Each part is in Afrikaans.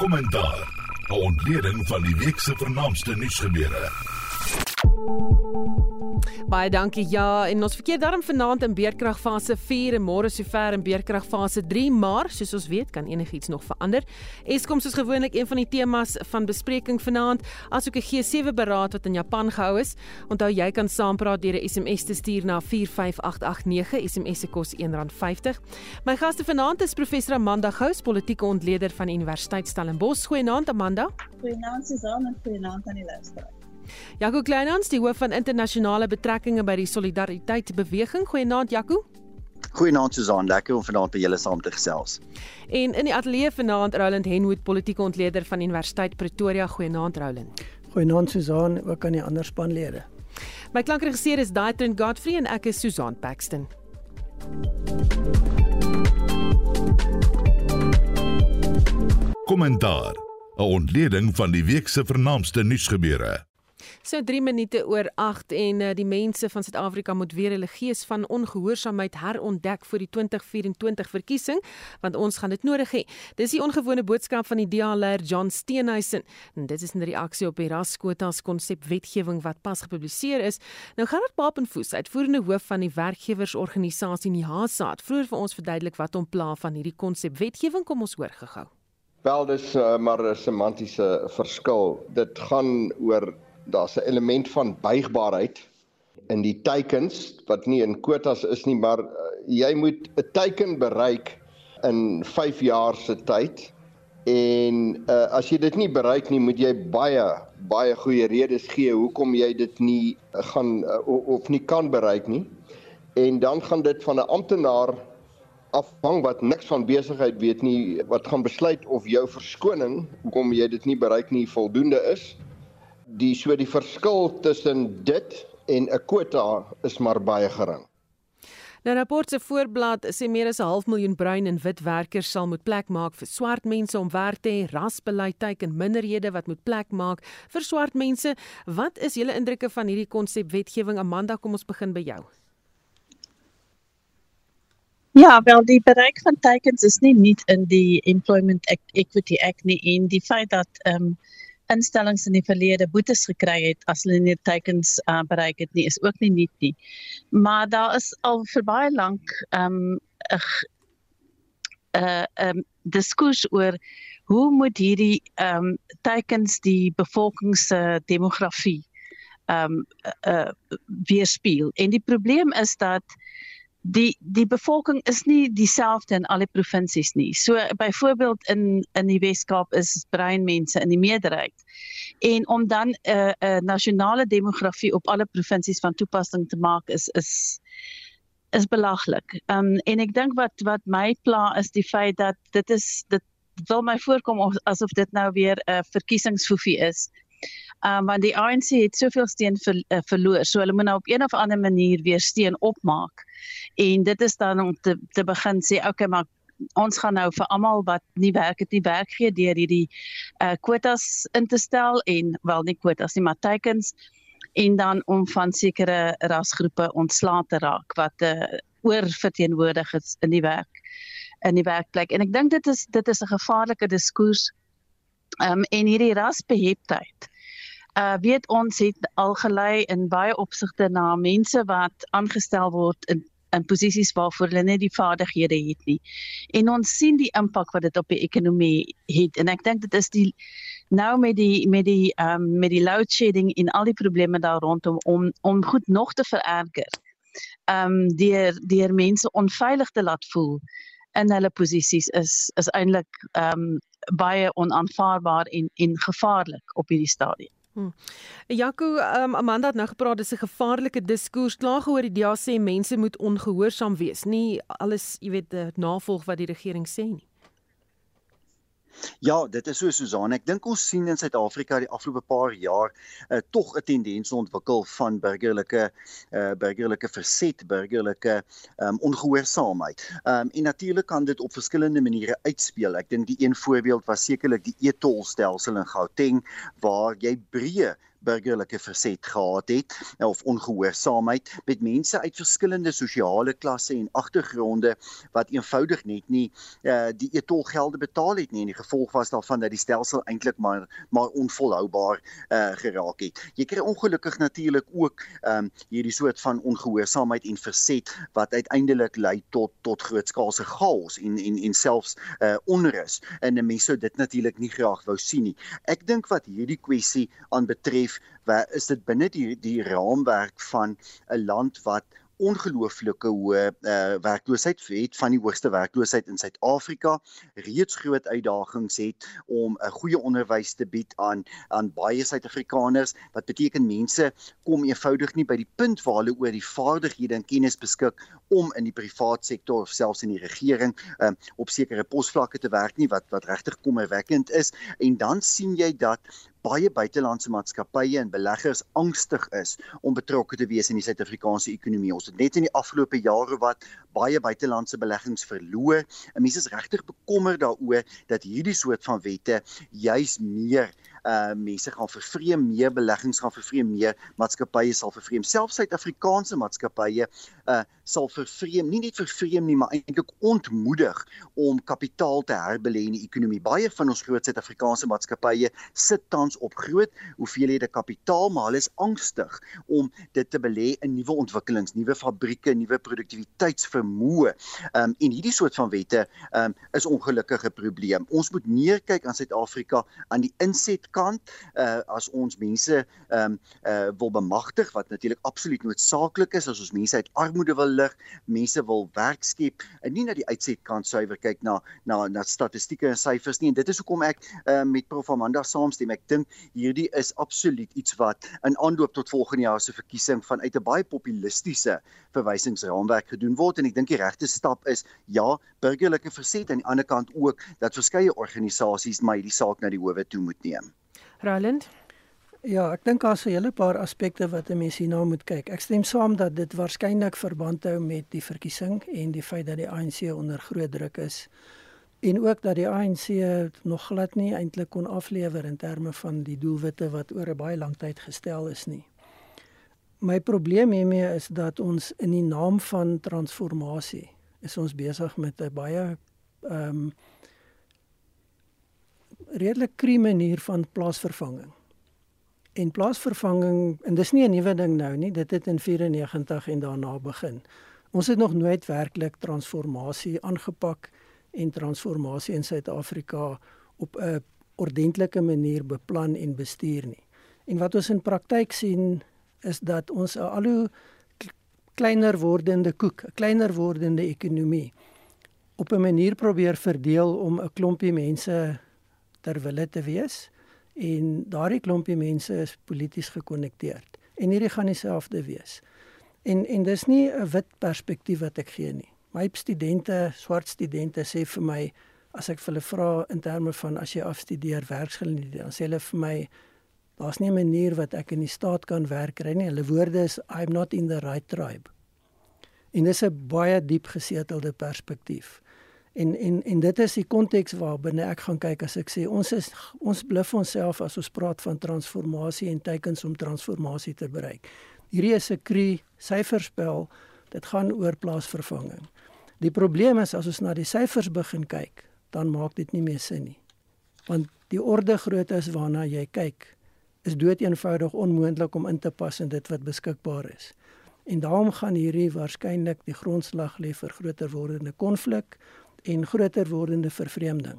Kommentaar. 'n Ontleding van die week se vernaamste nuusgebeure. Baie dankie. Ja, en ons verkeer daarom vanaand in beerkrag fase 4 en môre sover in beerkrag fase 3, maar soos ons weet, kan enigiets nog verander. Eskom soos gewoonlik een van die temas van bespreking vanaand, asook 'n G7 beraad wat in Japan gehou is. Onthou jy kan saampraat deur 'n SMS te stuur na 45889. SMS se kos R1.50. My gaste vanaand is professor Amanda Gous, politieke ontleder van Universiteit Stellenbosch. Goeienaand Amanda. Goeienaand Susan en goeienaand aan die luisteraars. Jaco Kleinhans, die hoof van internasionale betrekkinge by die Solidariteit Beweging. Goeienaand Jaco. Goeienaand Susan, lekker om vanaand by julle saam te gesels. En in die ateljee vanaand Roland Henwood, politieke ontleder van Universiteit Pretoria. Goeienaand Roland. Goeienaand Susan, ook aan die ander spanlede. My klankregisseur is Daitrin Godfrey en ek is Susan Paxton. Kommentaar. 'n Ontleding van die week se vernaamste nuusgebeure. So 3 minute oor 8 en uh, die mense van Suid-Afrika moet weer hulle gees van ongehoorsaamheid herontdek vir die 2024 verkiesing want ons gaan dit nodig hê. Dis die ongewone boodskap van die DA-leier John Steenhuisen en dit is 'n reaksie op die raskwotas konsep wetgewing wat pas gepubliseer is. Nou Gerard Papenfoos, uitvoerende hoof van die werkgewersorganisasie NIHASA, het vroeër vir ons verduidelik wat hom pla van hierdie konsep wetgewing kom ons hoor gehou. Wel dis uh, maar 'n semantiese verskil. Dit gaan oor daar's 'n element van buigbaarheid in die teikens wat nie in kwotas is nie, maar uh, jy moet 'n teiken bereik in 5 jaar se tyd. En uh, as jy dit nie bereik nie, moet jy baie baie goeie redes gee hoekom jy dit nie uh, gaan uh, of nie kan bereik nie. En dan gaan dit van 'n amptenaar afhang wat niks van besigheid weet nie wat gaan besluit of jou verskoning hoekom jy dit nie bereik nie voldoende is die so die verskil tussen dit en 'n kwota is maar baie gering. Nou rapport se voorblad sê meer as 'n half miljoen bruin en wit werkers sal moet plek maak vir swart mense om werk te hê, rasbeleid teiken minderhede wat moet plek maak vir swart mense. Wat is julle indrukke van hierdie konsep wetgewing Amanda? Kom ons begin by jou. Ja, wel die bereik van teikens is nie nie in die Employment Act, Equity Act nie en die feit dat ehm um, instellings in die verlede boetes gekry het as hulle nie teikens uh, bereik het nie is ook nie nuut nie. Maar daar is al vir baie lank 'n um, 'n uh, diskurs oor hoe moet hierdie ehm um, teikens die bevolking se demografie ehm um, uh, weerspieël. En die probleem is dat die die bevolking is nie dieselfde in al die provinsies nie. So byvoorbeeld in in die Wes-Kaap is bruin mense in die meerderheid. En om dan 'n uh, 'n uh, nasionale demografie op alle provinsies van toepassing te maak is is is belaglik. Um en ek dink wat wat my pla is die feit dat dit is dit wil my voorkom asof dit nou weer 'n uh, verkiesingsfoefie is um, want die ANC het soveel steun ver, uh, verloor. So hulle moet nou op een of ander manier weer steun opmaak. En dit is dan om te te begin sê, okay, maar ons gaan nou vir almal wat nie werk het nie werk gee deur hierdie uh kwotas in te stel en wel nie kwotas nie, maar teikens en dan om van sekere rasgroepe ontslae te raak wat uh oorverteenwoordig is in die werk in die werkplek. En ek dink dit is dit is 'n gevaarlike diskurs. Ehm um, en hierdie rasbeheptheid uh weet ons het al gelei in baie opsigte na mense wat aangestel word in in posisies waarvoor hulle net die vaardighede het nie. En ons sien die impak wat dit op die ekonomie het en ek dink dit is die nou met die met die ehm um, met die load shedding en al die probleme daar rondom om om goed nog te vererger. Ehm um, deur deur mense onveilig te laat voel in hulle posisies is is eintlik ehm um, baie onaanvaarbaar en en gevaarlik op hierdie stadium. Hmm. Jaco, um, Amanda het nou gepraat dis 'n gevaarlike diskurs. Klaar gehoor die DA sê mense moet ongehoorsaam wees. Nie alles, jy weet, navolg wat die regering sê nie. Ja, dit is so Susan. Ek dink ons sien in Suid-Afrika die afgelope paar jaar uh, tog 'n tendens ontwikkel van burgerlike uh, burgerlike verset, burgerlike um, ongehoorsaamheid. Um, en natuurlik kan dit op verskillende maniere uitspeel. Ek dink die een voorbeeld was sekerlik die e-tolstelsel in Gauteng waar jy breë burgerlike verset gehad het of ongehoorsaamheid met mense uit verskillende sosiale klasse en agtergronde wat eenvoudig net nie uh, die etolgelde betaal het nie en die gevolg was daarvan dat die stelsel eintlik maar maar onvolhoubaar uh, geraak het. Jy kry ongelukkig natuurlik ook um, hierdie soort van ongehoorsaamheid en verset wat uiteindelik lei tot tot grootskaalse chaos en en en selfs uh, onrus en mense sou dit natuurlik nie graag wou sien nie. Ek dink wat hierdie kwessie aanbetref, is dit binne die die raamwerk van 'n land wat ongelooflike hoë uh, werkloosheid het van die hoogste werkloosheid in Suid-Afrika reeds groot uitdagings het om 'n goeie onderwys te bied aan aan baie Suid-Afrikaners wat beteken mense kom eenvoudig nie by die punt waar hulle oor die vaardighede en kennis beskik om in die privaat sektor of selfs in die regering um, op sekere posvlakke te werk nie wat wat regtig kommerwekkend is. En dan sien jy dat baie buitelandse maatskappye en beleggers angstig is om betrokke te wees in die Suid-Afrikaanse ekonomie. Ons het net in die afgelope jare wat baie buitelandse beleggings verloor. En mense is regtig bekommerd daaroor dat hierdie soort van wette juis meer uh mense gaan vervreem, meer beleggings gaan vervreem, meer maatskappye sal vervreem. Selfs Suid-Afrikaanse maatskappye uh sal vervreem, nie net vervreem nie, maar eintlik ontmoedig om kapitaal te herbelê in die ekonomie. Baie van ons groot Suid-Afrikaanse maatskappye sit tans op groot hoeveelhede kapitaal, maar hulle is angstig om dit te belê in nuwe ontwikkelings, nuwe fabrieke, nuwe produktiwiteitsvermoë. Um en hierdie soort van wette um is ongelukkige probleem. Ons moet meer kyk aan Suid-Afrika aan die inset kant uh as ons mense ehm um, uh wil bemagtig wat natuurlik absoluut noodsaaklik is as ons mense uit armoede wil lig, mense wil werk skep en nie na die uitsetkant suiwer kyk na na na statistieke en syfers nie en dit is hoekom ek uh met Prof Amanda saamstem. Ek dink hierdie is absoluut iets wat in aanloop tot volgende jaar se verkiesing vanuit 'n baie populistiese verwysingsraamwerk gedoen word en ek dink die regte stap is ja, burgerlike verset aan die ander kant ook dat verskeie organisasies my die saak na die howe toe moet neem. Roland Ja, ek dink daar's 'n hele paar aspekte wat 'n mens hierna moet kyk. Ek stem saam dat dit waarskynlik verband hou met die verkiesing en die feit dat die ANC onder groot druk is en ook dat die ANC nog glad nie eintlik kon aflewer in terme van die doelwitte wat oor 'n baie lang tyd gestel is nie. My probleem hiermee is dat ons in die naam van transformasie is ons besig met 'n baie ehm um, redelik krie manier van plaasvervanging. En plaasvervanging, en dis nie 'n nuwe ding nou nie, dit het in 94 en daarna begin. Ons het nog nooit werklik transformasie aangepak en transformasie in Suid-Afrika op 'n ordentlike manier beplan en bestuur nie. En wat ons in praktyk sien is dat ons 'n al hoe kleiner wordende koek, 'n kleiner wordende ekonomie op 'n manier probeer verdeel om 'n klompie mense ter wille te wees en daardie klompie mense is polities gekonnekteerd en hierdie gaan dieselfde wees. En en dis nie 'n wit perspektief wat ek gee nie. My studente, swart studente sê vir my as ek vir hulle vra in terme van as jy afstudeer werksgeleenthede, dan sê hulle vir my daar's nie 'n manier wat ek in die staat kan werk kry nie. Hulle woorde is I'm not in the right tribe. En dis 'n baie diep gesetelde perspektief. En en en dit is die konteks waarbinne ek gaan kyk as ek sê ons is ons bluf onsself as ons praat van transformasie en teikens om transformasie te bereik. Hierdie is 'n kri syferspel. Dit gaan oor plaasvervanging. Die probleem is as ons na die syfers begin kyk, dan maak dit nie meer sin nie. Want die orde grootte is waarna jy kyk is dood eenvoudig onmoontlik om in te pas in dit wat beskikbaar is. En daarom gaan hierdie waarskynlik die grondslag lê vir groter wordende konflik en groter wordende vervreemding.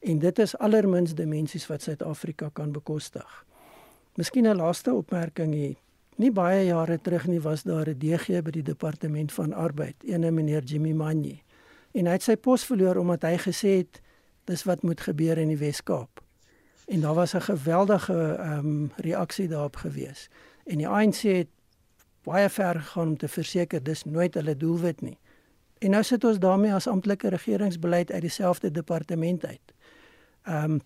En dit is allermins dimensies wat Suid-Afrika kan bekostig. Miskien 'n laaste opmerking hier. Nie baie jare terug nie was daar 'n DG by die departement van arbeid, ene meneer Jimmy Manyi. En hy het sy pos verloor omdat hy gesê het dis wat moet gebeur in die Wes-Kaap. En daar was 'n geweldige ehm um, reaksie daarop gewees. En die ANC het baie ver gegaan om te verseker dis nooit hulle doelwit nie. En nou sit ons daarmee as amptelike regeringsbeleid uit dieselfde departement uit. Ehm um,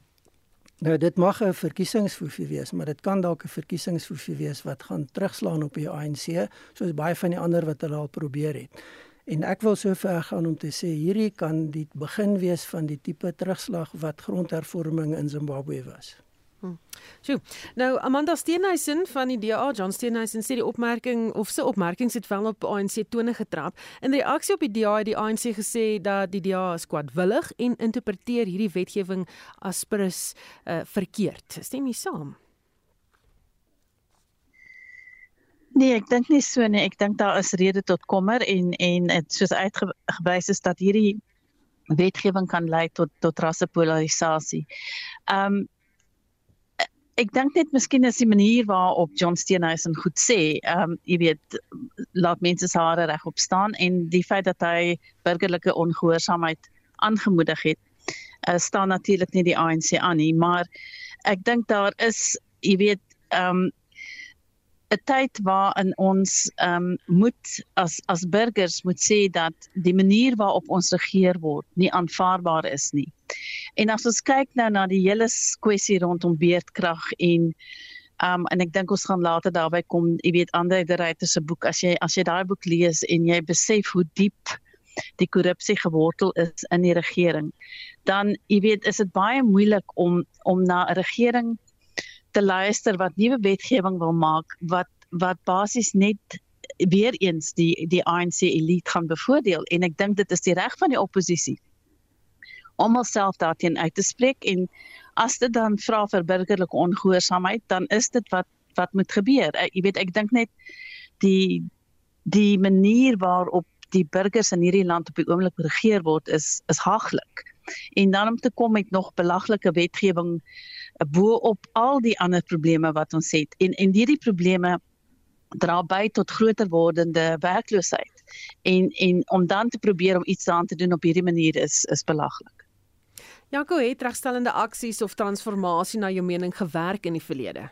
nou dit mag 'n verkiesingsfoefie wees, maar dit kan dalk 'n verkiesingsfoefie wees wat gaan terugslaan op die ANC, soos baie van die ander wat hulle al probeer het. En ek wil so ver gaan om te sê hierdie kan die begin wees van die tipe terugslag wat grondhervorming in Zimbabwe was. Sjoe. Nou Amanda Steenhuisen van die DA, John Steenhuisen sê die opmerking of sy opmerkings het wel op ANC tone getrap. In reaksie op die DA het die ANC gesê dat die DA skwadwillig en interpreteer hierdie wetgewing as prus uh, verkeerd. Stem jy saam? Nee, ek dink nie so nie. Ek dink daar is rede tot kommer en en dit soos uitgewys is dat hierdie wetgewing kan lei tot tot rassepolarisasie. Ehm um, ek dink net miskien is die manier waarop John Steenhuisen goed sê, ehm um, jy weet laat mense se hare regop staan en die feit dat hy burgerlike ongehoorsaamheid aangemoedig het, uh, staan natuurlik nie die ANC aan nie, maar ek dink daar is jy weet ehm um, 'n tyd waarin ons ehm um, moet as as burgers moet sê dat die manier waarop ons regeer word nie aanvaarbaar is nie. En as ons kyk nou na die hele kwessie rondom beerdkrag en ehm um, en ek dink ons gaan later daarby kom, jy weet Andre de Ruyter se boek as jy as jy daai boek lees en jy besef hoe diep die korrupsie gewortel is in die regering, dan jy weet is dit baie moeilik om om na 'n regering te luister wat nuwe wetgewing wil maak wat wat basies net weer eens die die ANC elite gaan bevoordeel en ek dink dit is die reg van die oppositie om homself daarteen uit te spreek en as dit dan vra vir burgerlike ongehoorsaamheid dan is dit wat wat moet gebeur. Ek, jy weet ek dink net die die manier waarop die burgers in hierdie land op die oomblik regeer word is is haglik. En dan om te kom met nog belaglike wetgewing bo op al die ander probleme wat ons het en en hierdie probleme dra by tot groter wordende werkloosheid en en om dan te probeer om iets daaraan te doen op hierdie manier is is belaglik. Jaco het regstellende aksies of transformasie na jou mening gewerk in die verlede?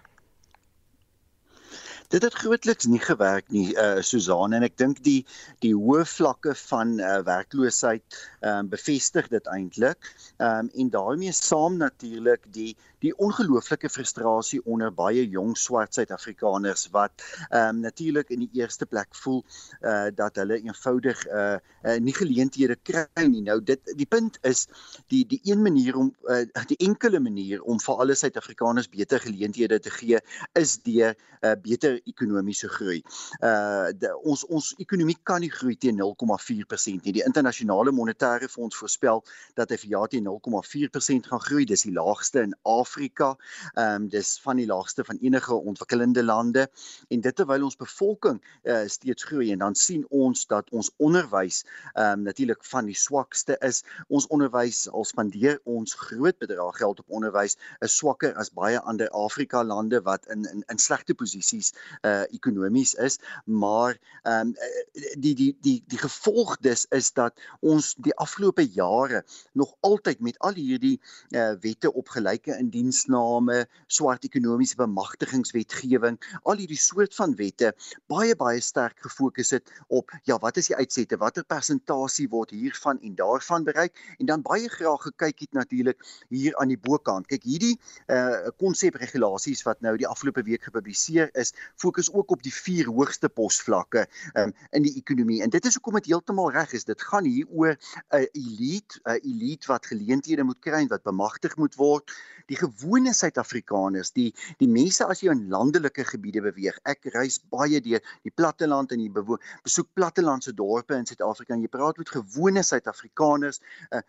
Dit het grootliks nie gewerk nie uh Susan en ek dink die die hoë vlakke van uh werkloosheid ehm um, bevestig dit eintlik. Ehm um, en daarmee saam natuurlik die die ongelooflike frustrasie onder baie jong swart Suid-Afrikaners wat ehm um, natuurlik in die eerste plek voel uh dat hulle eenvoudig uh, uh nie geleenthede kry nie. Nou dit die punt is die die een manier om uh die enkele manier om vir alle Suid-Afrikaners beter geleenthede te gee is deur uh beter ekonomiese groei. Uh de, ons ons ekonomie kan nie groei teen 0,4% nie. Die internasionale monetaire fonds voorspel dat hy vir jaar teen 0,4% gaan groei. Dis die laagste in Afrika. Ehm um, dis van die laagste van enige ontwikkelende lande. En dit terwyl ons bevolking uh steeds groei en dan sien ons dat ons onderwys ehm um, natuurlik van die swakste is. Ons onderwys al spandeer ons groot bedrag geld op onderwys is swakker as baie ander Afrika lande wat in in in slegte posisies uh ekonomies is, maar ehm um, die die die die gevolg dis is dat ons die afgelope jare nog altyd met al hierdie uh wette op gelyke indiensname, swart ekonomiese bemagtigingswetgewing, al hierdie soort van wette baie baie sterk gefokus het op ja, wat is die uitsette, watter persentasie word hiervan en daarvan bereik en dan baie graag gekyk het natuurlik hier aan die bokant. Kyk, hierdie uh konsepregulasies wat nou die afgelope week gepubliseer is, fokus ook op die vier hoogste posvlakke um, in die ekonomie. En dit is hoekom dit heeltemal reg is. Dit gaan hier oor 'n elite, 'n elite wat geleenthede moet kry en wat bemagtig moet word. Die gewone Suid-Afrikaners, die die mense as jy in landelike gebiede beweeg. Ek reis baie deur die platteland en jy besoek plattelandse dorpe in Suid-Afrika en jy praat met gewone Suid-Afrikaners uh,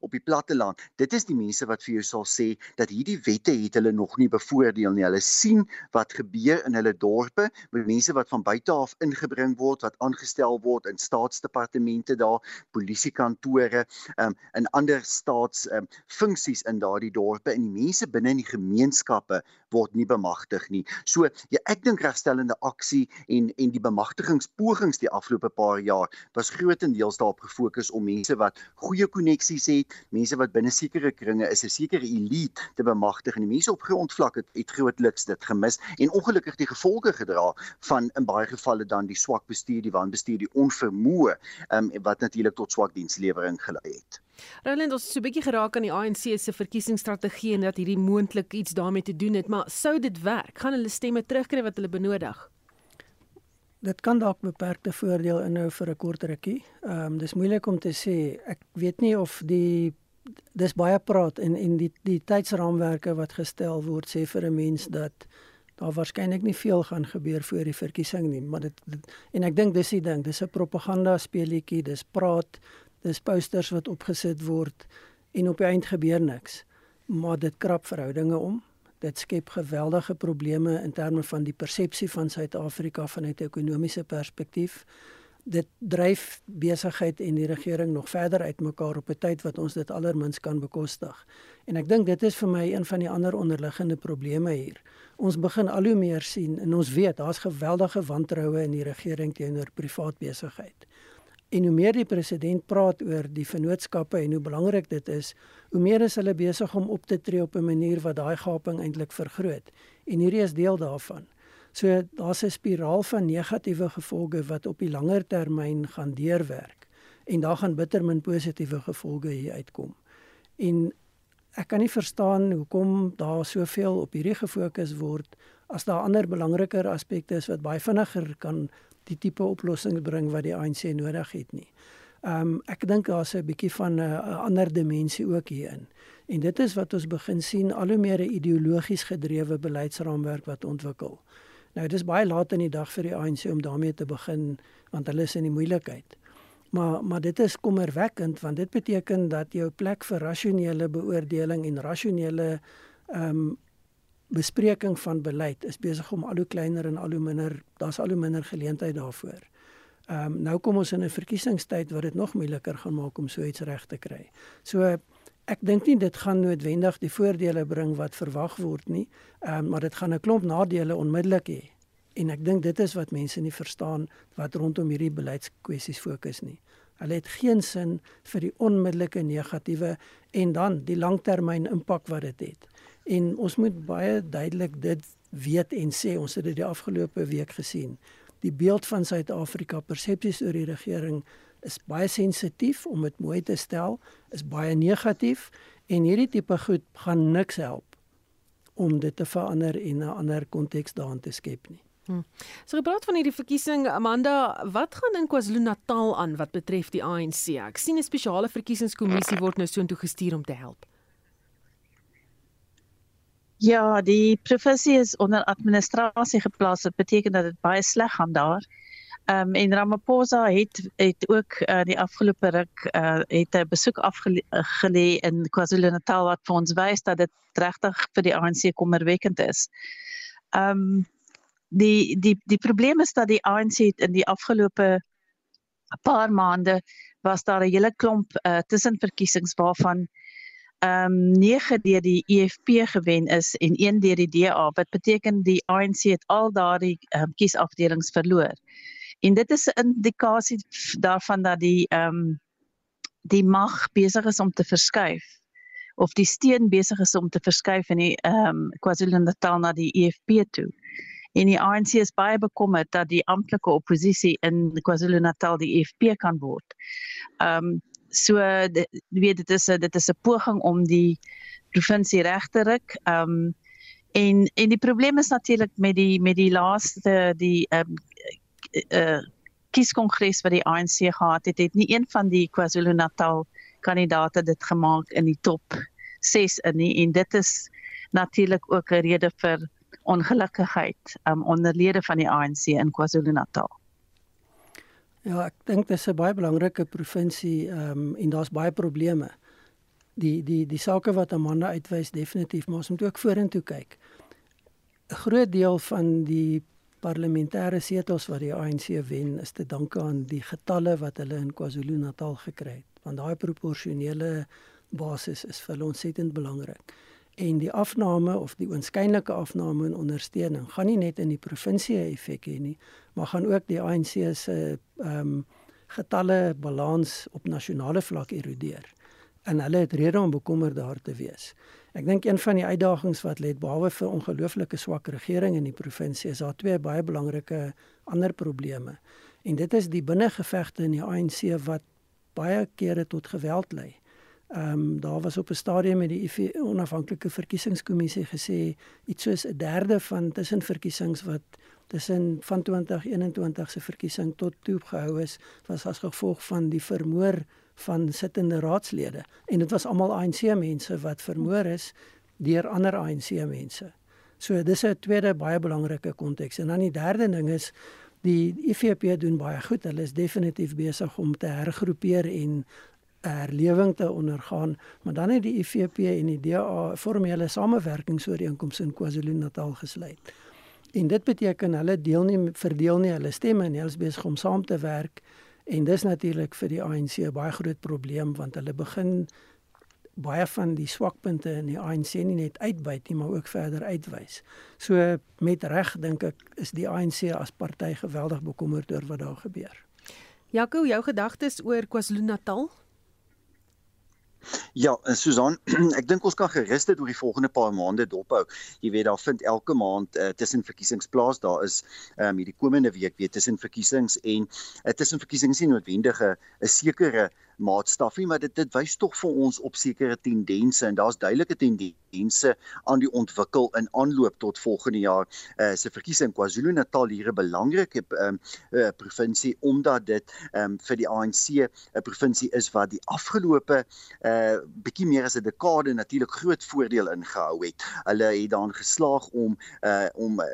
op die platteland. Dit is die mense wat vir jou sal sê dat hierdie wette het hulle nog nie bevoordeel nie. Hulle sien wat gebeur in hulle dorpe met mense wat van buite af ingebring word wat aangestel word in staatsdepartemente daar polisiekantore um, in ander staats um, funksies in daardie dorpe en die mense binne in die gemeenskappe word nie bemagtig nie. So ja, ek dink regstellende aksie en en die bemagtigingspogings die afgelope paar jaar was grootendeels daarop gefokus om mense wat goeie koneksies het, mense wat binne sekere kringe is 'n sekere elite te bemagtig en die mense op grondvlak het, het grootliks dit gemis en ongelukkig die gevolge gedra van in baie gevalle dan die swak bestuur, die wanbestuur, die onvermoë um, wat natuurlik tot swak dienslewering gelei het. Roland ons het so 'n bietjie geraak aan die ANC se verkiesingsstrategie en dat hierdie moontlik iets daarmee te doen het, maar sou dit werk? Gaan hulle stemme terugkry wat hulle benodig? Dit kan dalk beperkte voordeel inhou vir 'n kort rukkie. Ehm um, dis moeilik om te sê. Ek weet nie of die dis baie praat en en die die tydsraamwerke wat gestel word sê vir 'n mens dat daar waarskynlik nie veel gaan gebeur voor die verkiesing nie, maar dit, dit en ek dink dis die ding, dis 'n propaganda speelietjie, dis praat, dis posters wat opgesit word en op die eind gebeur niks. Maar dit krap verhoudinge om. Dit skep geweldige probleme in terme van die persepsie van Suid-Afrika vanuit 'n ekonomiese perspektief dit dryf besigheid en die regering nog verder uitmekaar op 'n tyd wat ons dit allermins kan bekostig. En ek dink dit is vir my een van die ander onderliggende probleme hier. Ons begin al hoe meer sien en ons weet daar's geweldige wantroue in die regering teenoor privaat besigheid. En hoe meer die president praat oor die vennootskappe en hoe belangrik dit is, hoe meer is hulle besig om op te tree op 'n manier wat daai gaping eintlik vergroot. En hierdie is deel daarvan. So daar's 'n spiraal van negatiewe gevolge wat op die langer termyn gaan deurwerk en daar gaan bitter min positiewe gevolge hier uitkom. En ek kan nie verstaan hoekom daar soveel op hierdie gefokus word as daar ander belangriker aspekte is wat baie vinniger kan die tipe oplossings bring wat die ANC nodig het nie. Ehm um, ek dink daar's 'n bietjie van 'n ander dimensie ook hierin. En dit is wat ons begin sien al hoe meer 'n ideologies gedrewe beleidsraamwerk wat ontwikkel. Nou dis baie laat in die dag vir die ANC om daarmee te begin want hulle is in die moeilikheid. Maar maar dit is kommerwekkend want dit beteken dat jou plek vir rasionele beoordeling en rasionele ehm um, bespreking van beleid is besig om al hoe kleiner en al hoe minder daar's al hoe minder geleentheid daarvoor. Ehm um, nou kom ons in 'n verkiesingstyd wat dit nog moeiliker gaan maak om so iets reg te kry. So ek dink nie dit gaan noodwendig die voordele bring wat verwag word nie, um, maar dit gaan 'n klomp nadele onmiddellik hê. En ek dink dit is wat mense nie verstaan wat rondom hierdie beleidskwessies fokus nie. Hulle het geen sin vir die onmiddellike negatiewe en dan die langtermyn impak wat dit het. En ons moet baie duidelik dit weet en sê ons het dit die afgelope week gesien. Die beeld van Suid-Afrika persepsies oor die regering is baie sensitief om dit mooi te stel, is baie negatief en hierdie tipe goed gaan niks help om dit te verander en 'n ander konteks daarin te skep nie. Hmm. So gepraat van hierdie verkiesing Amanda, wat gaan in KwaZulu-Natal aan wat betref die ANC? Ek sien 'n spesiale verkiesingskommissie word nou soontoe gestuur om te help. Ja, die provinsie is onder administrasie geplaas. Dit beteken dat dit baie sleg gaan daar. Ehm um, en Ramaphosa het het ook uh, die afgelope ruk uh, het 'n besoek afgelê in KwaZulu-Natal wat vir ons wys dat dit regtig vir die ANC kommerwekkend is. Ehm um, die die die probleem is dat die ANC in die afgelope paar maande was daar 'n hele klomp uh, tussenverkiesings waarvan ehm um, 9 deur die EFF gewen is en 1 deur die DA wat beteken die ANC het al daardie um, kiesafdelings verloor. En dit is 'n indikasie daarvan dat die ehm um, die mag besig is om te verskuif of die steen besig is om te verskuif in die ehm um, KwaZulu-Natal na die EFF toe. En die ANC is baie bekommerd dat die amptelike oppositie in KwaZulu-Natal die EFF kan word. Ehm um, so die, weet dit is 'n dit is 'n poging om die provinsie reg te ruk. Ehm um, en en die probleem is natuurlik met die met die laaste die ehm um, uh, kieskongres wat die ANC gehad het, het nie een van die KwaZulu-Natal kandidate dit gemaak in die top 6 in nie en dit is natuurlik ook 'n rede vir ongelukkigheid um, onder lede van die ANC in KwaZulu-Natal. Ja, ek dink dit is 'n baie belangrike provinsie ehm um, en daar's baie probleme. Die die die sake wat Amanda uitwys definitief, maar ons moet ook vorentoe kyk. 'n Groot deel van die parlementêre setels wat die ANC wen is te danke aan die getalle wat hulle in KwaZulu-Natal gekry het want daai proporsionele basis is vir ons ontsettend belangrik en die afname of die oënskynlike afname in ondersteuning gaan nie net in die provinsie effek hê nie maar gaan ook die ANC se ehm um, getalle balans op nasionale vlak erodeer en hulle het rede om bekommerd daar te wees. Ek dink een van die uitdagings wat lê behalwe vir ongelooflike swak regering in die provinsie is daar twee baie belangrike ander probleme. En dit is die binnengevegte in die ANC wat baie kere tot geweld lei. Ehm um, daar was op 'n stadium met die IFE onafhanklike verkiesingskommissie gesê iets soos 'n derde van tussenverkiesings wat tussen van 2021 se verkiesing tot toe gehou is was as gevolg van die vermoor van sittende raadslede en dit was almal ANC mense wat vermoor is deur ander ANC mense. So dis 'n tweede baie belangrike konteks. En dan die derde ding is die IFP doen baie goed. Hulle is definitief besig om te hergroepeer en herlewing te ondergaan, maar dan het die IFP en die DA formele samewerkingsooreenkomste in KwaZulu-Natal gesluit. En dit beteken hulle deel nie verdeel nie hulle stemme en hulle is besig om saam te werk en dis natuurlik vir die ANC 'n baie groot probleem want hulle begin baie van die swakpunte in die ANC nie net uitbuit nie maar ook verder uitwys. So met reg dink ek is die ANC as party geweldig bekommerd oor wat daar gebeur. Jaco, jou gedagtes oor KwaZulu-Natal? Ja, Susan, ek dink ons kan gerus dit oor die volgende paar maande dophou. Jy weet daar vind elke maand uh, tussen verkiesings plaas. Daar is ehm um, hierdie komende week weer tussen verkiesings en uh, tussen verkiesings nie noodwendige 'n sekere maatstaf nie, maar dit dit wys tog vir ons op sekere tendense en daar's duidelike tendense aan die ontwikkel in aanloop tot volgende jaar uh, se verkiesing KwaZulu-Natal hier 'n belangrike um, uh, provinsie omdat dit um, vir die ANC 'n provinsie is wat die afgelope uh, bietjie meer as 'n dekade natuurlik groot voordeel ingehou het. Hulle het daarin geslaag om uh, om uh,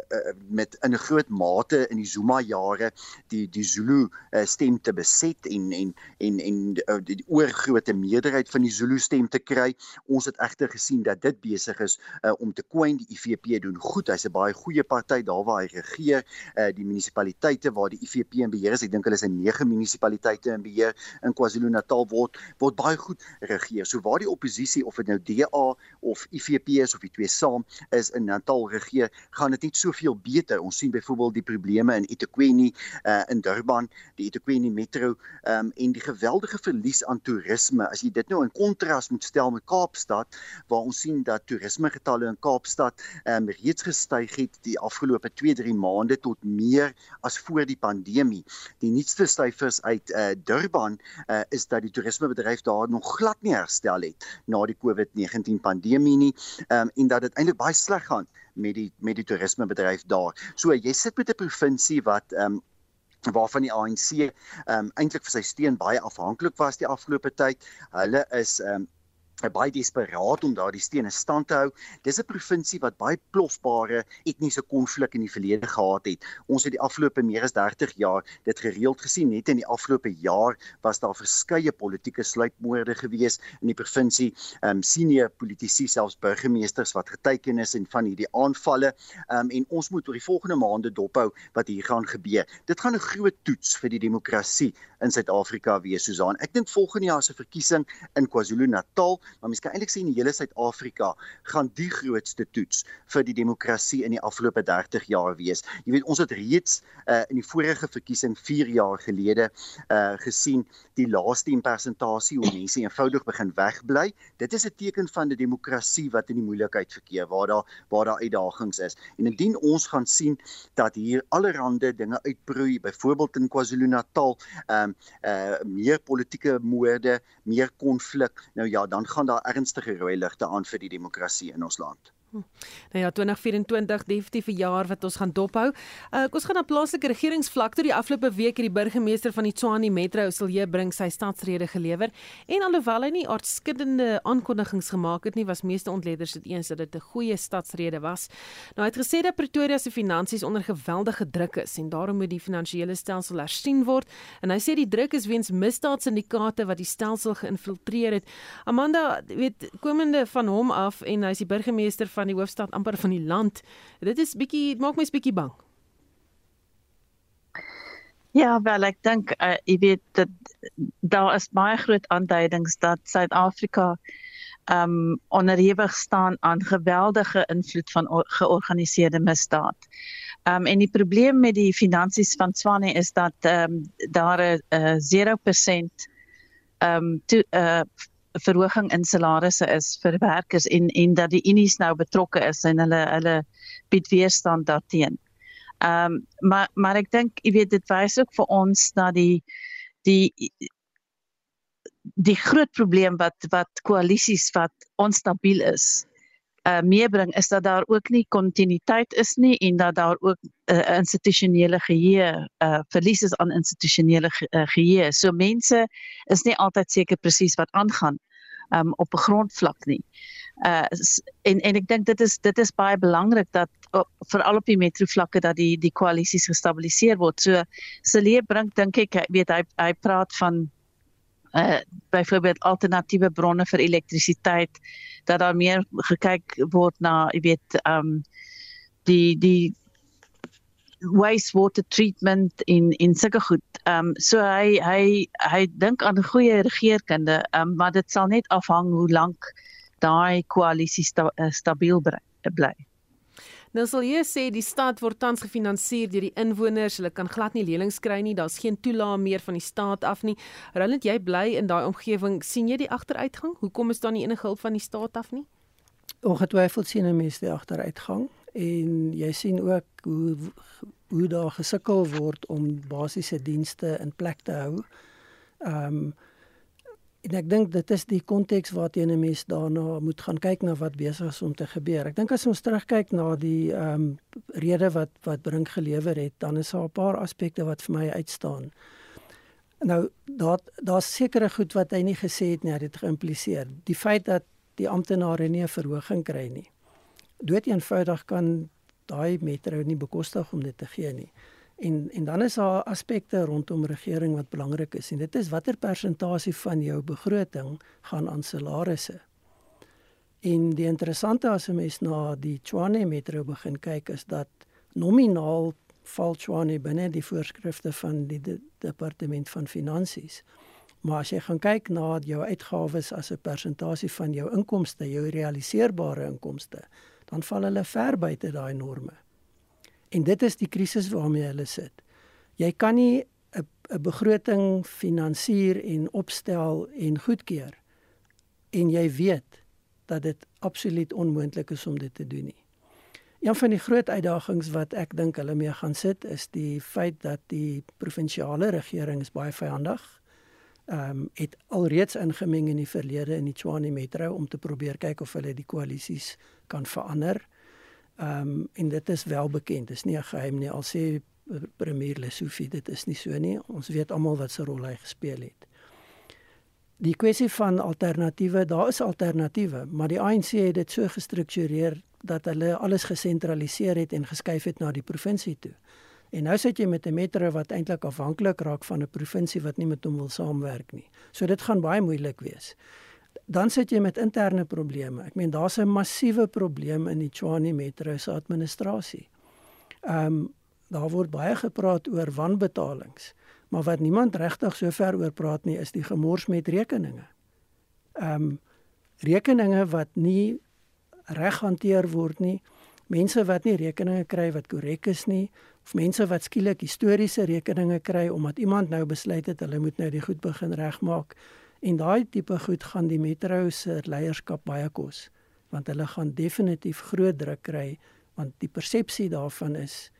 met in 'n groot mate in die Zuma jare die die Zulu uh, stem te beset en en en en uh, die, die oorgrootste meerderheid van die Zulu stem te kry. Ons het egter gesien dat dit besig is uh, om te kwyn. Die IFP doen goed. Hy's 'n baie goeie party daar waar hy regeer. Uh, die munisipaliteite waar die IFP in beheer is, ek dink hulle is 'n 9 munisipaliteite in beheer in KwaZulu-Natal word word baie goed regeer. So waar die oppositie of dit nou DA of IFP is of die twee saam is in Natal regeer, gaan dit net soveel beter. Ons sien byvoorbeeld die probleme in eThekwini uh, in Durban, die eThekwini metro um, en die geweldige verlies verlies aan toerisme. As jy dit nou in kontras moet stel met Kaapstad waar ons sien dat toerismegetalle in Kaapstad um, reeds gestyg het die afgelope 2-3 maande tot meer as voor die pandemie. Die nuutste syfers uit uh, Durban uh, is dat die toerismebedryf daar nog glad nie herstel het na die COVID-19 pandemie nie um, en dat dit eintlik baie sleg gaan met die met die toerismebedryf daar. So jy sit met 'n provinsie wat um, waarvan die ANC ehm um, eintlik vir sy steun baie afhanklik was die afgelope tyd. Hulle is ehm um, baie desperaat om daardie stene stand te hou. Dis 'n provinsie wat baie plofbare etniese konflik in die verlede gehad het. Ons het die afgelope meer as 30 jaar dit gereeld gesien. Net in die afgelope jaar was daar verskeie politieke sluipmoorde gewees in die provinsie. Ehm um, senior politici selfs burgemeesters wat geteken is en van hierdie aanvalle. Ehm um, en ons moet oor die volgende maande dophou wat hier gaan gebeur. Dit gaan 'n groot toets vir die demokrasie in Suid-Afrika wees, Susan. Ek dink volgende jaar se verkiesing in KwaZulu-Natal maar mens kan eintlik sê in die hele Suid-Afrika gaan die grootste toets vir die demokrasie in die afgelope 30 jaar wees. Jy weet ons het reeds uh, in die vorige verkiesing 4 jaar gelede uh, gesien die laaste persentasie hoe mense eenvoudig begin wegbly. Dit is 'n teken van 'n demokrasie wat in die moeilikheid verkeer waar daar waar daar uitdagings is. En indien ons gaan sien dat hier allerlei dinge uitbroei, byvoorbeeld in KwaZulu-Natal, ehm um, uh meer politieke moorde, meer konflik. Nou ja, dan gaan daar ernstige rooi ligte aan vir die demokrasie in ons land. Nou ja, 2024 definitief 'n jaar wat ons gaan dophou. Uh, ons gaan na plaaslike regeringsvlak toe. Die afgelope week het die burgemeester van die Tshwane Metro, Silje Bring, sy stadsrede gelewer. En alhoewel hy nie aardskuddende aankondigings gemaak het nie, was meeste ontleeders dit eens dat dit 'n goeie stadsrede was. Nou hy het gesê dat Pretoria se finansies onder geweldige druk is en daarom moet die finansiële stelsel hersien word. En hy sê die druk is weens misdaadsyndikaate wat die stelsel geïnfiltreer het. Amanda, weet komende van hom af en hy is die burgemeester van die hoofstad amper van die land. Dit is bietjie maak my bietjie bang. Ja, wel ek dink uh, jy weet dat daar is baie groot aanduidings dat Suid-Afrika um onderhewig staan aan geweldige invloed van georganiseerde misdaad. Um en die probleem met die finansies van Swane is dat um daar 'n uh, 0% um to, uh verhoging in salarisse is vir werkers en en dat die unies nou betrokke is en hulle hulle bied weerstand daarteen. Ehm um, maar maar ek dink jy weet dit wys ook vir ons dat die die die groot probleem wat wat koalisies wat onstabiel is uh meebring is dat daar ook nie kontinuïteit is nie en dat daar ook 'n uh, institusionele geheue uh verlies is aan institusionele ge, uh, geheue. So mense is nie altyd seker presies wat aangaan um op 'n grondvlak nie. Uh en en ek dink dit is dit is baie belangrik dat veral op die metro vlakke dat die die koalisies gestabiliseer word. So Celie bring dink ek weet hy hy praat van uh byvoorbeeld alternatiewe bronne vir elektrisiteit dat daar meer gekyk word na jy weet um die die wastewater treatment in in sulke goed. Um so hy hy hy dink aan goeie regeringskunde, um maar dit sal net afhang hoe lank daai koalisie sta, uh, stabiel bly. Nou sal jy sê die stad word tans gefinansier deur die inwoners. Hulle kan glad nie lenings kry nie. Daar's geen toelaa meer van die staat af nie. Roland, jy bly in daai omgewing. sien jy die agteruitgang? Hoekom is daar nie enige hulp van die staat af nie? Ongetwyfeld sien 'n mens die agteruitgang en jy sien ook hoe hoe daar gesukkel word om basiese dienste in plek te hou. Ehm um, En ek dink dit is die konteks waarteen 'n mens daarna moet gaan kyk na wat besig is om te gebeur. Ek dink as ons terugkyk na die ehm um, rede wat wat Brink gelewer het, dan is daar 'n paar aspekte wat vir my uitstaan. Nou daar daar's sekere goed wat hy nie gesê het nie, hy het geïmpliseer. Die feit dat die amptenare nie 'n verhoging kry nie. Dood eenvoudig kan daai metro nie bekostig om dit te gee nie. En en dan is daar aspekte rondom regering wat belangrik is en dit is watter persentasie van jou begroting gaan aan salarisse. En die interessante as 'n mens na die Tshwane Metro begin kyk is dat nominaal val Tshwane binne die voorskrifte van die de, departement van finansies. Maar as jy gaan kyk na jou uitgawes as 'n persentasie van jou inkomste, jou realiseerbare inkomste, dan val hulle ver buite daai norme. En dit is die krisis waarmee hulle sit. Jy kan nie 'n 'n begroting finansier en opstel en goedkeur en jy weet dat dit absoluut onmoontlik is om dit te doen nie. Een van die groot uitdagings wat ek dink hulle mee gaan sit is die feit dat die provinsiale regering is baie vyandig. Ehm um, het alreeds ingemeng in die verlede in die Tshwane Metro om te probeer kyk of hulle die koalisies kan verander. Ehm um, en dit is wel bekend. Dit is nie 'n geheim nie. Al sê premier Lesofie dit is nie so nie. Ons weet almal wat se rol hy gespeel het. Die kwessie van alternatiewe, daar is alternatiewe, maar die ANC het dit so gestruktureer dat hulle alles gesentraliseer het en geskuif het na die provinsie toe. En nou sit jy met 'n metro wat eintlik afhanklik raak van 'n provinsie wat nie met hom wil saamwerk nie. So dit gaan baie moeilik wees dan sit jy met interne probleme. Ek meen daar's 'n massiewe probleem in die Tshwane Metro se administrasie. Ehm um, daar word baie gepraat oor wanbetalings, maar wat niemand regtig sover oor praat nie is die gemors met rekeninge. Ehm um, rekeninge wat nie reg hanteer word nie, mense wat nie rekeninge kry wat korrek is nie, of mense wat skielik historiese rekeninge kry omdat iemand nou besluit het hulle moet nou die goed begin regmaak. En daai tipe goed gaan die metro se leierskap baie kos want hulle gaan definitief groot druk kry want die persepsie daarvan is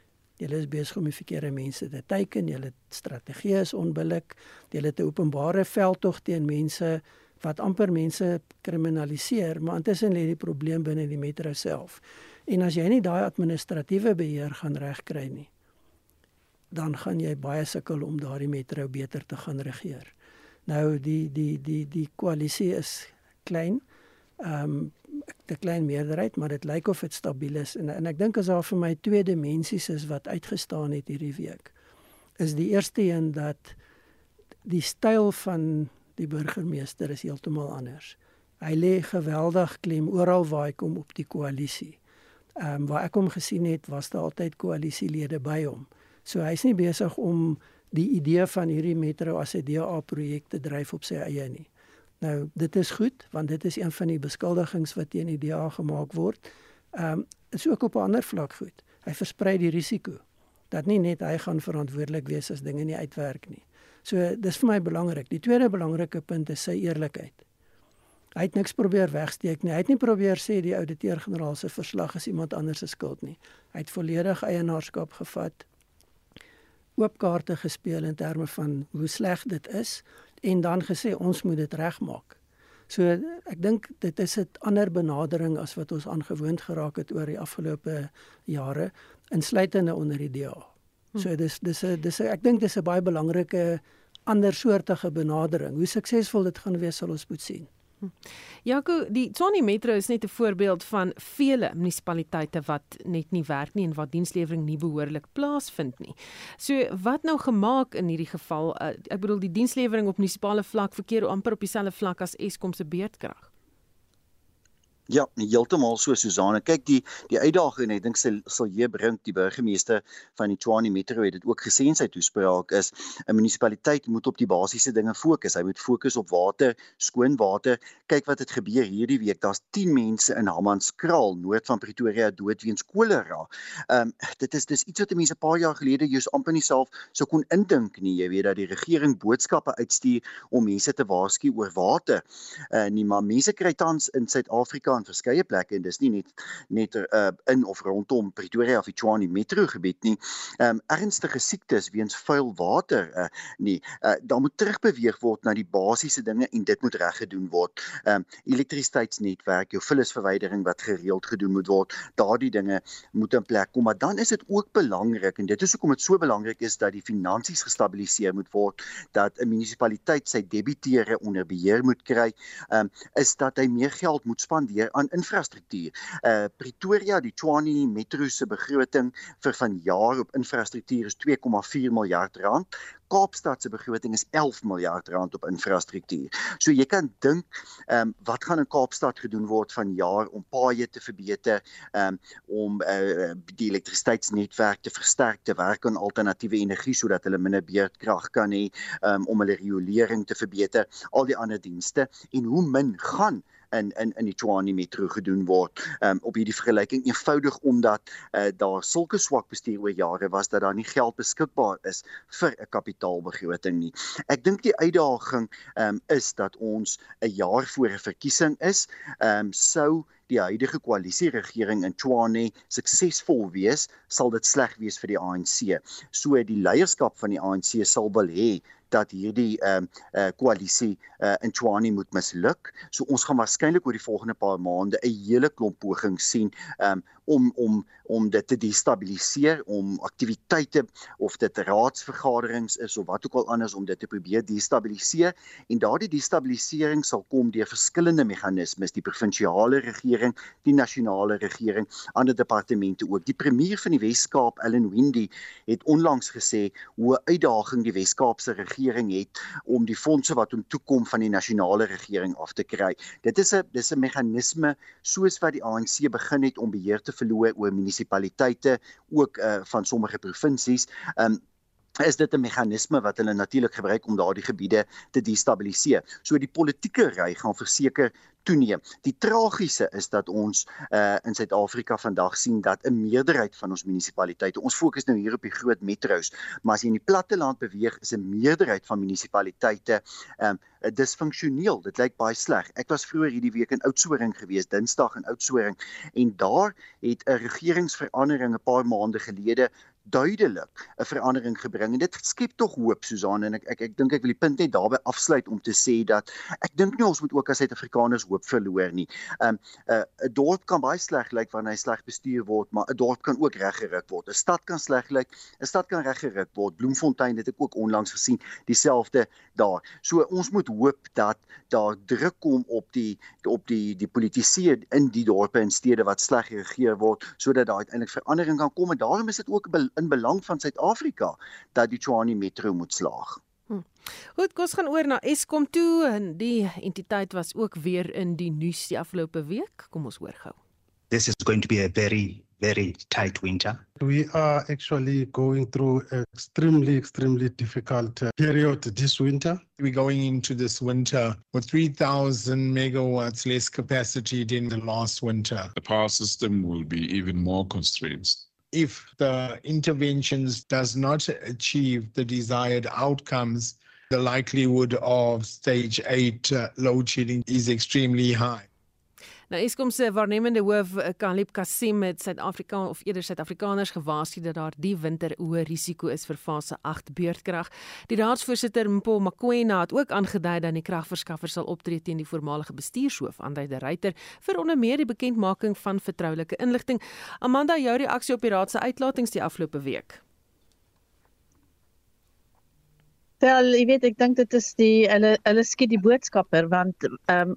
julle is besig om die verkeerde mense te teiken, julle strategie is onbillik, julle het 'n openbare veldtog teen mense wat amper mense kriminaliseer, maar intussen lê die probleem binne die metro self. En as jy nie daai administratiewe beheer gaan regkry nie, dan gaan jy baie sukkel om daardie metro beter te gaan regeer. Nou die die die die koalisie is klein. Ehm um, 'n klein meerderheid, maar dit lyk of dit stabiel is en en ek dink as daar vir my twee dimensies is wat uitgestaan het hierdie week. Is die eerste een dat die styl van die burgemeester is heeltemal anders. Hy lê geweldig klem oral waar hy kom op die koalisie. Ehm um, waar ek hom gesien het, was daar altyd koalisielede by hom. So hy's nie besig om die idee van hierdie metro as 'n DA projek te dryf op sy eie nie. Nou, dit is goed want dit is een van die beskuldigings wat teen die DA gemaak word. Ehm um, is ook op 'n ander vlak goed. Hy versprei die risiko dat nie net hy gaan verantwoordelik wees as dinge nie uitwerk nie. So dis vir my belangrik. Die tweede belangrike punt is sy eerlikheid. Hy het niks probeer wegsteek nie. Hy het nie probeer sê die ouditeur-generaal se verslag is iemand anders se skuld nie. Hy het volledig eienaarskap gevat oop kaarte gespeel in terme van hoe sleg dit is en dan gesê ons moet dit regmaak. So ek dink dit is 'n ander benadering as wat ons aangewoond geraak het oor die afgelope jare insluitende onder die DA. Hm. So dis dis 'n dis 'n ek dink dis 'n baie belangrike ander soortige benadering. Hoe suksesvol dit gaan wees sal ons moet sien. Jaco, die Tshwane Metro is net 'n voorbeeld van vele munisipaliteite wat net nie werk nie en waar dienslewering nie behoorlik plaasvind nie. So wat nou gemaak in hierdie geval? Uh, ek bedoel die dienslewering op munisipale vlak verkeer amper op dieselfde vlak as Eskom se beurtkrag. Ja, heeltemal so Susanne. Kyk die die uitdaging ek dink sal hier bring die burgemeester van die Tshwane Metro het dit ook gesê in sy toespraak is 'n munisipaliteit moet op die basiese dinge fokus. Hy moet fokus op water, skoon water. Kyk wat het gebeur hierdie week. Daar's 10 mense in Hammanskraal, noord van Pretoria dood weens kolera. Ehm um, dit is dis iets wat mense 'n paar jaar gelede jous amper nie self sou kon indink nie. Jy weet dat die regering boodskappe uitstuur om mense te waarsku oor water. Uh nie maar mense kry tans in Suid-Afrika aan verskeie plekke en dis nie net net uh, in of rondom Pretoria of Tshwane metro gebied nie. Ehm um, ernstige siektes weens vuil water uh, nie. Uh, daar moet terugbeweeg word na die basiese dinge en dit moet reggedoen word. Ehm um, elektrisiteitsnetwerk, jou vullisverwydering wat gereeld gedoen moet word. Daardie dinge moet in plek kom, maar dan is dit ook belangrik en dit is hoekom dit so belangrik is dat die finansies gestabiliseer moet word, dat 'n munisipaliteit sy debiteure onder beheer moet kry. Um, is dat hy meer geld moet spandeer aan infrastruktuur. Uh Pretoria, die Tshwane Metro se begroting vir vanjaar op infrastruktuur is 2,4 miljard rand. Kaapstad se begroting is 11 miljard rand op infrastruktuur. So jy kan dink, ehm um, wat gaan in Kaapstad gedoen word van jaar om paaie te verbeter, ehm um, om uh, die elektrisiteitsnetwerk te versterk, te werk aan alternatiewe energie sodat hulle minder beurtkrag kan hê, um, om hulle riolering te verbeter, al die ander dienste en hoe min gaan in in in die Tshwane Metro gedoen word um, op hierdie vergelyking eenvoudig omdat uh, daar sulke swak bestuur oor jare was dat daar nie geld beskikbaar is vir 'n kapitaalbegroting nie. Ek dink die uitdaging um, is dat ons 'n jaar voor 'n verkiesing is, um, sou die huidige koalisieregering in Tshwane suksesvol wees, sal dit sleg wees vir die ANC. So die leierskap van die ANC sal wil hê dat hierdie ehm uh, uh, koalisie uh, in Tshwane moet misluk. So ons gaan waarskynlik oor die volgende paar maande 'n hele klomp pogings sien um, om om om dit te destabiliseer, om aktiwiteite of dit raadsvergaderings is of wat ook al anders om dit te probeer destabiliseer en daardie destabilisering sal kom deur verskillende meganismes, die provinsiale regering, die nasionale regering, ander departemente ook. Die premier van die Wes-Kaap, Ellen Windy, het onlangs gesê hoe uitdaging die Wes-Kaapse regering regering het om die fondse wat hom toekom van die nasionale regering af te kry. Dit is 'n dis 'n meganisme soos wat die ANC begin het om beheer te verloor oor munisipaliteite ook uh, van sommige provinsies. Um, is dit 'n meganisme wat hulle natuurlik gebruik om daardie gebiede te destabiliseer. So die politieke ry gaan verseker toeneem. Die tragiese is dat ons uh in Suid-Afrika vandag sien dat 'n meerderheid van ons munisipaliteite, ons fokus nou hier op die groot metro's, maar as jy in die platte land beweeg, is 'n meerderheid van munisipaliteite um disfunksioneel. Dit lyk baie sleg. Ek was vroeër hierdie week in Oudtshoorn gewees, Dinsdag in Oudtshoorn, en daar het 'n regeringsverandering 'n paar maande gelede duidelik 'n verandering gebring en dit skep tog hoop Susan en ek ek ek dink ek wil die punt net daarby afsluit om te sê dat ek dink nie ons moet ook as Suid-Afrikaners hoop verloor nie. Um 'n uh, 'n dorp kan baie sleg lyk wanneer hy sleg bestuur word, maar 'n dorp kan ook reggeruk word. 'n Stad kan sleg lyk, 'n stad kan reggeruk word. Bloemfontein het ek ook onlangs gesien, dieselfde daar. So ons moet hoop dat daar druk kom op die op die die politici in die dorpe en stede wat sleg geregeer word sodat daar uiteindelik verandering kan kom en daarom is dit ook in belang van Suid-Afrika dat die Tshwane Metro moet slaag. Hm. Goed, kos gaan oor na Eskom toe en die entiteit was ook weer in die nuus die afgelope week. Kom ons hoor gou. This is going to be a very very tight winter. We are actually going through an extremely, extremely difficult uh, period this winter. We're going into this winter with 3,000 megawatts less capacity than the last winter. The power system will be even more constrained. If the interventions does not achieve the desired outcomes, the likelihood of stage 8 uh, load shedding is extremely high. Nou Eskom se waarnemende hoof Kalib Kasim het Suid-Afrika of eerder Suid-Afrikaners gewaarsku dat daar die winter hoë risiko is vir fase 8 beurtkrag. Die raadsvoorsitter Mpo Makwena het ook aangedui dat die kragverskaffer sal optree teen die voormalige bestuurshoof Andrei de Ruyter vir onder meer die bekendmaking van vertroulike inligting. Amanda, jou reaksie op die raad se uitlatings die afgelope week? Wel, jy weet ek dink dit is die hulle hulle skiet die boodskapper want ehm um,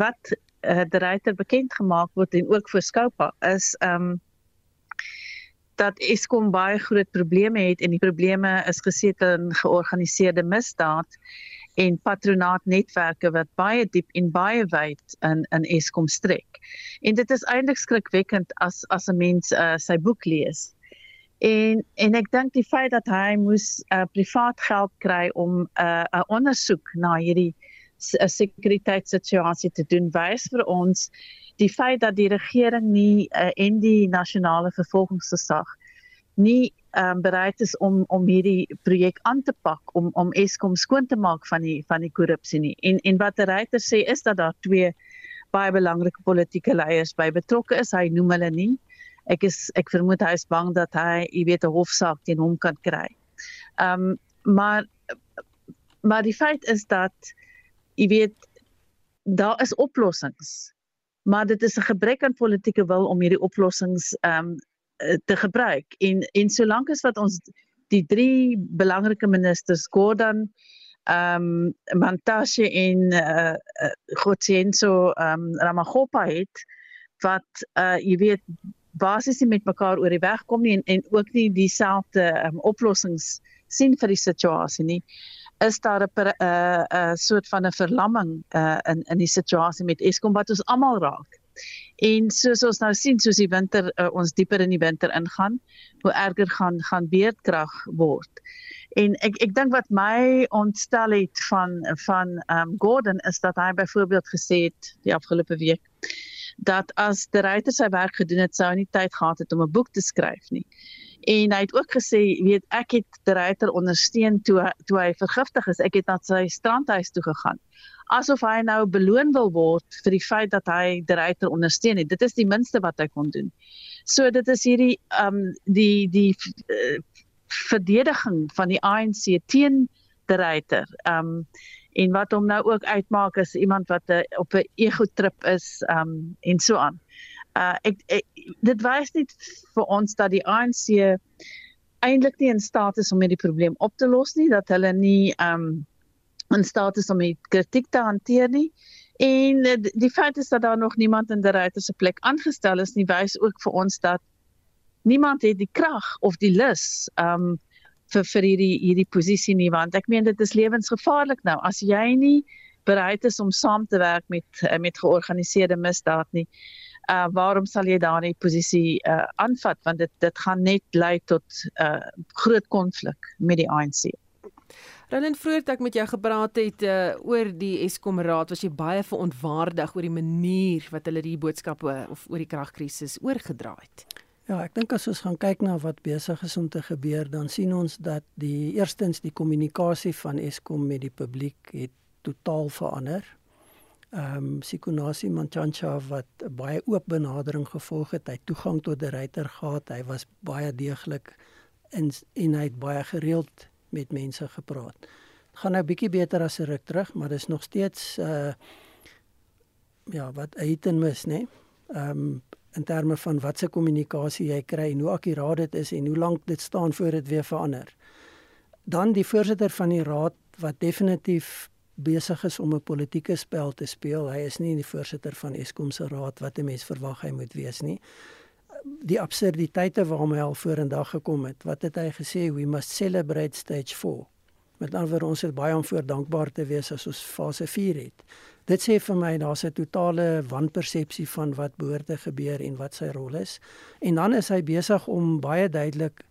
wat uh, die ryter bekend gemaak word en ook vir Skoupa is um, dat Eskom baie groot probleme het en die probleme is gesetel in georganiseerde misdaad en patronaatnetwerke wat baie diep en baie wyd in in Eskom strek. En dit is eintlik skrikwekkend as as 'n mens uh, sy boek lees. En en ek dink die feit dat hy moes uh, privaat geld kry om 'n uh, 'n ondersoek na hierdie sekuriteitssituasie te doen wys vir ons die feit dat die regering nie uh, en die nasionale vervolgingsgesag nie um, bereid is om om hierdie projek aan te pak om om Eskom skoon te maak van die van die korrupsie nie. En en wat die ryter sê is dat daar twee baie belangrike politieke leiers by betrokke is. Hy noem hulle nie. Ek is ek vermoed hy is bang dat hy, jy weet, 'n hofsaak teen hom kan kry. Ehm um, maar maar die feit is dat jy weet daar is oplossings maar dit is 'n gebrek aan politieke wil om hierdie oplossings ehm um, te gebruik. En en solank as wat ons die drie belangrike ministers Gordon ehm um, Mantashe en uh, uh Gotsenso ehm um, Ramaghopa het wat uh jy weet basies met mekaar oor die weg kom nie en en ook nie dieselfde um, oplossings sien vir die situasie nie is daar 'n 'n uh, uh, soort van 'n verlamming uh, in in die situasie met Eskom wat ons almal raak. En soos ons nou sien soos die winter uh, ons dieper in die winter ingaan, hoe erger gaan gaan beerdkrag word. En ek ek dink wat my ontstel het van van um Gordon is dat hy byvoorbeeld gesê het die afgelope week dat as die ryter sy werk gedoen het, sou hy nie tyd gehad het om 'n boek te skryf nie. En hy het ook gesê weet ek het die ryter ondersteun toe toe hy vergiftig is. Ek het na sy strandhuis toe gegaan. Asof hy nou beloon wil word vir die feit dat hy die ryter ondersteun het. Dit is die minste wat hy kon doen. So dit is hierdie um die die uh, verdediging van die ANC teen die ryter um en wat hom nou ook uitmaak is iemand wat uh, op 'n ego trip is um en so aan. Uh ek, ek dit wys net vir ons dat die ANC eintlik nie in staat is om hierdie probleem op te los nie dat hulle nie um in staat is om die kritiek te hanteer nie. En die feit is dat daar nog niemand in die ryter se plek aangestel is nie wys ook vir ons dat niemand het die krag of die lus um vir vir hierdie hierdie posisie nie want ek meen dit is lewensgevaarlik nou as jy nie bereid is om saam te werk met met georganiseerde misdaad nie uh waarom sal jy daardie posisie uh aanvat want dit dit gaan net lei tot uh groot konflik met die ANC. Roland vroeër ek met jou gepraat het uh oor die Eskom raad was jy baie verontwaardig oor die manier wat hulle die boodskappe of oor die kragkrisis oorgedra het. Ja, ek dink as ons gaan kyk na wat besig is om te gebeur, dan sien ons dat die eerstens die kommunikasie van Eskom met die publiek het totaal verander ehm um, Sikunasi Manchancha wat 'n baie oop benadering gevolg het. Hy toegang tot die ryter gehad. Hy was baie deeglik in en hy het baie gereeld met mense gepraat. Dit gaan nou bietjie beter as 'n ruk terug, maar dis nog steeds uh ja, wat uit en mis, né? Ehm um, in terme van wat se kommunikasie jy kry en hoe akkuraat dit is en hoe lank dit staan voor dit weer verander. Dan die voorsitter van die raad wat definitief besig is om 'n politieke spel te speel. Hy is nie die voorsitter van Eskom se raad wat 'n mens verwag hy moet wees nie. Die absurditeite waarmee hy al vorendag gekom het. Wat het hy gesê? We must celebrate stage 4. Met ander woorde, ons is baie om voor dankbaar te wees as ons fase 4 het. Dit sê vir my daar's 'n totale wanpersepsie van wat behoort te gebeur en wat sy rol is. En dan is hy besig om baie duidelik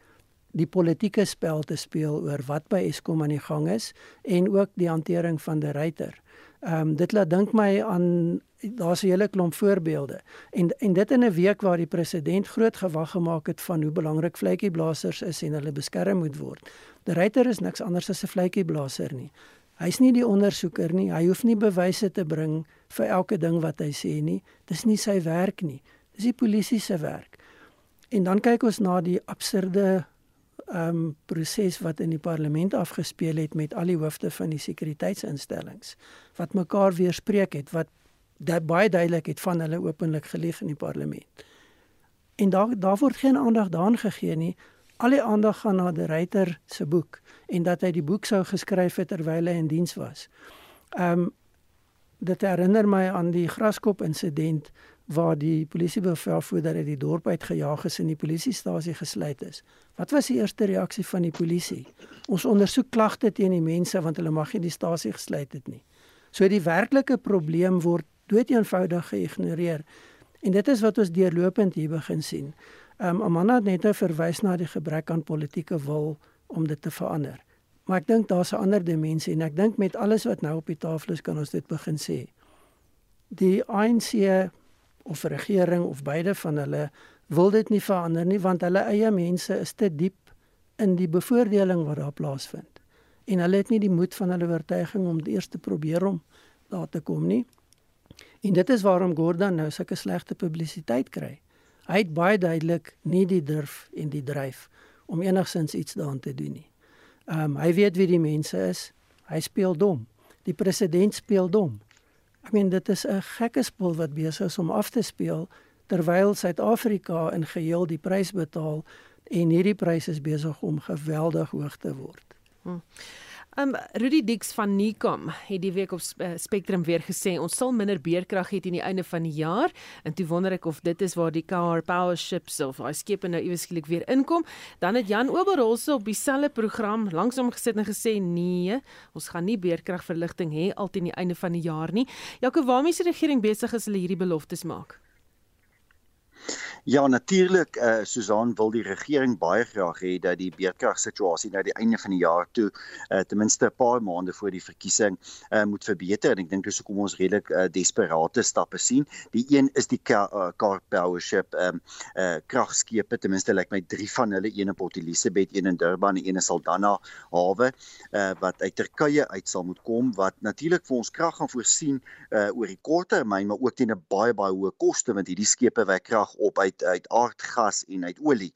die politieke spel te speel oor wat by Eskom aan die gang is en ook die hantering van die ryter. Ehm um, dit laat dink my aan daar's 'n hele klomp voorbeelde. En en dit in 'n week waar die president groot gewag gemaak het van hoe belangrik vletjieblassers is en hulle beskerm moet word. Die ryter is niks anders as 'n vletjieblasser nie. Hy's nie die ondersoeker nie. Hy hoef nie bewyse te bring vir elke ding wat hy sê nie. Dis nie sy werk nie. Dis die polisie se werk. En dan kyk ons na die absurde um, proses wat in die parlement afgespeel het met al die hoofde van die sekuriteitsinstellings wat mekaar weerspreek het wat baie duidelik het van hulle openlik gelieg in die parlement. En daar daar word geen aandag daaraan gegee nie. Al die aandag gaan na die ryter se boek en dat hy die boek sou geskryf het terwyl hy in diens was. Um, dit herinner my aan die graskop insident waar die polisiebevelvoerder uit die dorp uitgejaag is en die polisiestasie gesluit is. Wat was die eerste reaksie van die polisie? Ons ondersoek klagte teen die mense want hulle mag nie die stasie gesluit het nie. So die werklike probleem word doeteenvoudig geïgnoreer. En dit is wat ons deurlopend hier begin sien. Um, Amanda het net nou verwys na die gebrek aan politieke wil om dit te verander. Maar ek dink daar's 'n ander dimensie en ek dink met alles wat nou op die tafel is kan ons dit begin sê. Die ANC of regering of beide van hulle wil dit nie verander nie want hulle eie mense is te diep in die bevoordeling wat daar plaasvind. En hulle het nie die moed van hulle oortuiging om eers te probeer om daar te kom nie. En dit is waarom Gordon nou sulke slegte publisiteit kry. Hy het baie duidelik nie die durf en die dryf om enigsins iets daaraan te doen nie. Ehm um, hy weet wie die mense is. Hy speel dom. Die president speel dom. Ek meen dit is 'n gekke spel wat besig is om af te speel terwyl Suid-Afrika in geheel die prys betaal en hierdie prys is besig om geweldig hoog te word. Hmm. Um Rudy Dix van Nicom het die week op uh, Spectrum weer gesê ons sal minder beerkrag hê teen die einde van die jaar en toe wonder ek of dit is waar die car power ships of daai skepe nou iewes skielik weer inkom. Dan het Jan Oberholse op dieselfde program langsom gesit en gesê nee, ons gaan nie beerkragverligting hê al teen die einde van die jaar nie. Jakob, waarmee is die regering besig as hulle hierdie beloftes maak? Ja, natuurlik eh uh, Susan wil die regering baie graag hê dat die beerdkragsituasie na die einde van die jaar toe eh uh, ten minste 'n paar maande voor die verkiesing eh uh, moet verbeter en ek dink dis hoekom ons redelik eh uh, desperate stappe sien. Die een is die car, uh, car power ship ehm um, eh uh, kragskepe ten minste lyk like my 3 van hulle, een in Port Elizabeth, een in Durban en een in Saldanha hawe eh uh, wat uit Turkye uit sal moet kom wat natuurlik vir ons krag gaan voorsien eh uh, oor die kort termyn maar ook teen 'n baie baie hoë koste want hierdie skepe wek krag op uit uit uit aardgas en uit olie.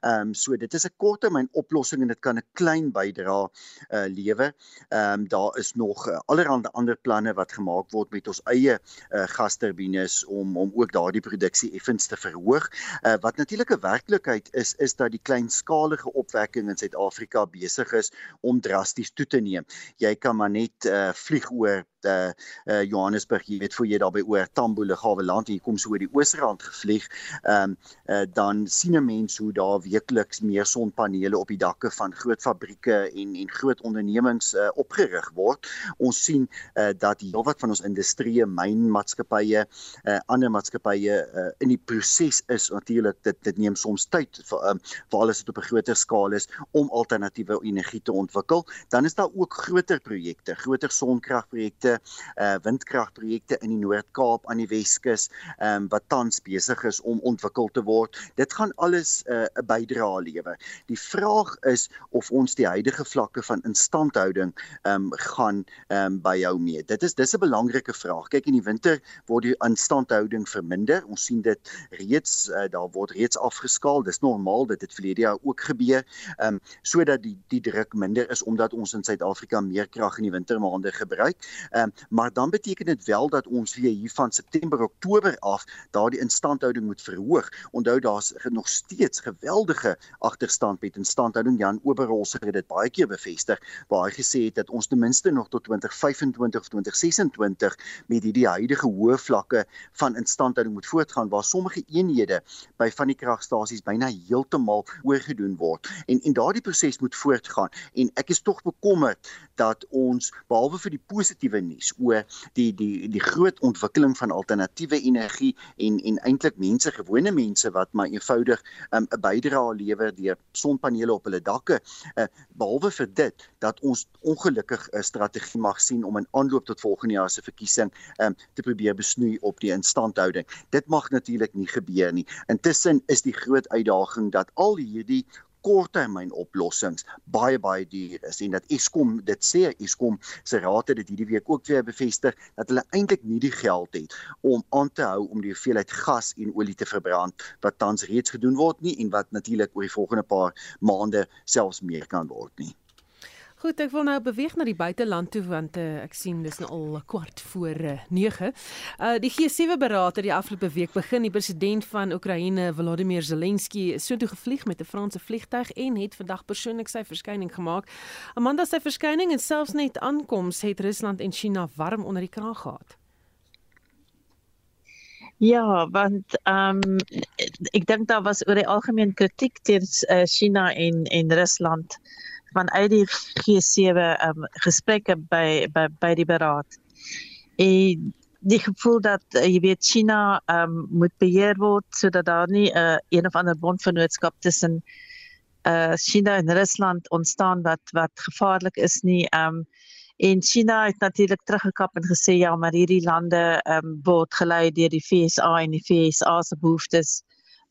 Ehm um, so dit is 'n korttermyn oplossing en dit kan 'n klein bydrae uh, lewer. Ehm um, daar is nog uh, allerlei ander planne wat gemaak word met ons eie uh, gasturbines om om ook daardie produksie effens te verhoog. Uh, wat natuurlik 'n werklikheid is is dat die kleinskalige opwekking in Suid-Afrika besig is om drasties toe te neem. Jy kan maar net uh, vlieg oor uh, uh Johannesburg, jy weet voor jy daar by oor Tambo Lughawe land en jy kom so oor die Oosrand gevlieg, ehm um, uh, dan sien 'n mens hoe daar weekliks meer sonpanele op die dakke van groot fabrieke en en groot ondernemings uh, opgerig word. Ons sien uh, dat heelwat van ons industrie, mynmaatskappye, uh, ander maatskappye uh, in die proses is natuurlik dit dit neem soms tyd vir um, vir alles wat op 'n groter skaal is om alternatiewe energie te ontwikkel. Dan is daar ook groter projekte, groter sonkragprojekte uh windkragprojekte in die Noord-Kaap aan die Weskus ehm um, wat tans besig is om ontwikkel te word. Dit gaan alles 'n uh, bydrae lewer. Die vraag is of ons die huidige vlakke van instandhouding ehm um, gaan ehm um, byhou mee. Dit is dis 'n belangrike vraag. Kyk in die winter word die instandhouding verminder. Ons sien dit reeds uh, daar word reeds afgeskaal. Dis normaal dit het verlede jaar ook gebeur. Ehm um, sodat die die druk minder is omdat ons in Suid-Afrika meer krag in die wintermaande gebruik. Ehm um, maar dan beteken dit wel dat ons weer hier van September Oktober af daardie instandhouding moet verhoog. Onthou daar's nog steeds geweldige agterstand met instandhouding. Jan Oberholz het dit baie keer bevestig waar hy gesê het dat ons ten minste nog tot 2025 of 2026 met hierdie huidige hoë vlakke van instandhouding moet voortgaan waar sommige eenhede by van die kragstasies byna heeltemal oorgedoen word. En en daardie proses moet voortgaan en ek is tog bekommerd dat ons behalwe vir die positiewe nuus oor die die die groot ontwikkeling van alternatiewe energie en en eintlik mense gewone mense wat maar eenvoudig 'n um, bydrae lewer deur sonpanele op hulle dakke uh, behalwe vir dit dat ons ongelukkig 'n strategie mag sien om in aanloop tot volgende jaar se verkiesing um, te probeer besnoei op die instandhouding. Dit mag natuurlik nie gebeur nie. Intussen is die groot uitdaging dat al hierdie korttermyn oplossings baie baie duur is en dat Eskom dit sê Eskom se raad het dit hierdie week ook weer bevestig dat hulle eintlik nie die geld het om aan te hou om die hoeveelheid gas en olie te verbrand wat tans reeds gedoen word nie en wat natuurlik oor die volgende paar maande selfs meer kan word nie. Goed, ek wil nou beweeg na die buiteland toe want uh, ek sien dis nou al kwart voor uh, 9. Uh die G7 beraad het die afgelope week begin. Die president van Oekraïne, Volodymyr Zelensky, is so toe gevlieg met 'n Franse vliegtyg en het vandag persoonlik sy verskyning gemaak. Amanda sy verskyning en selfs net aankoms het Rusland en China warm onder die kraag gehad. Ja, want ehm um, ek dink daar was oor die algemeen kritiek teen uh, China en en Rusland uit die G7 um, gesprekke by by by die beraad. En die gevoel dat uh, jy weet China um, moet beheer word sodat daar nie 'n uh, een of ander bondvernootskap tussen uh China en Rusland ontstaan wat wat gevaarlik is nie. Um en China het natuurlik teruggekap en gesê ja, maar hierdie lande um word gelei deur die FSA en die FSA se behoeftes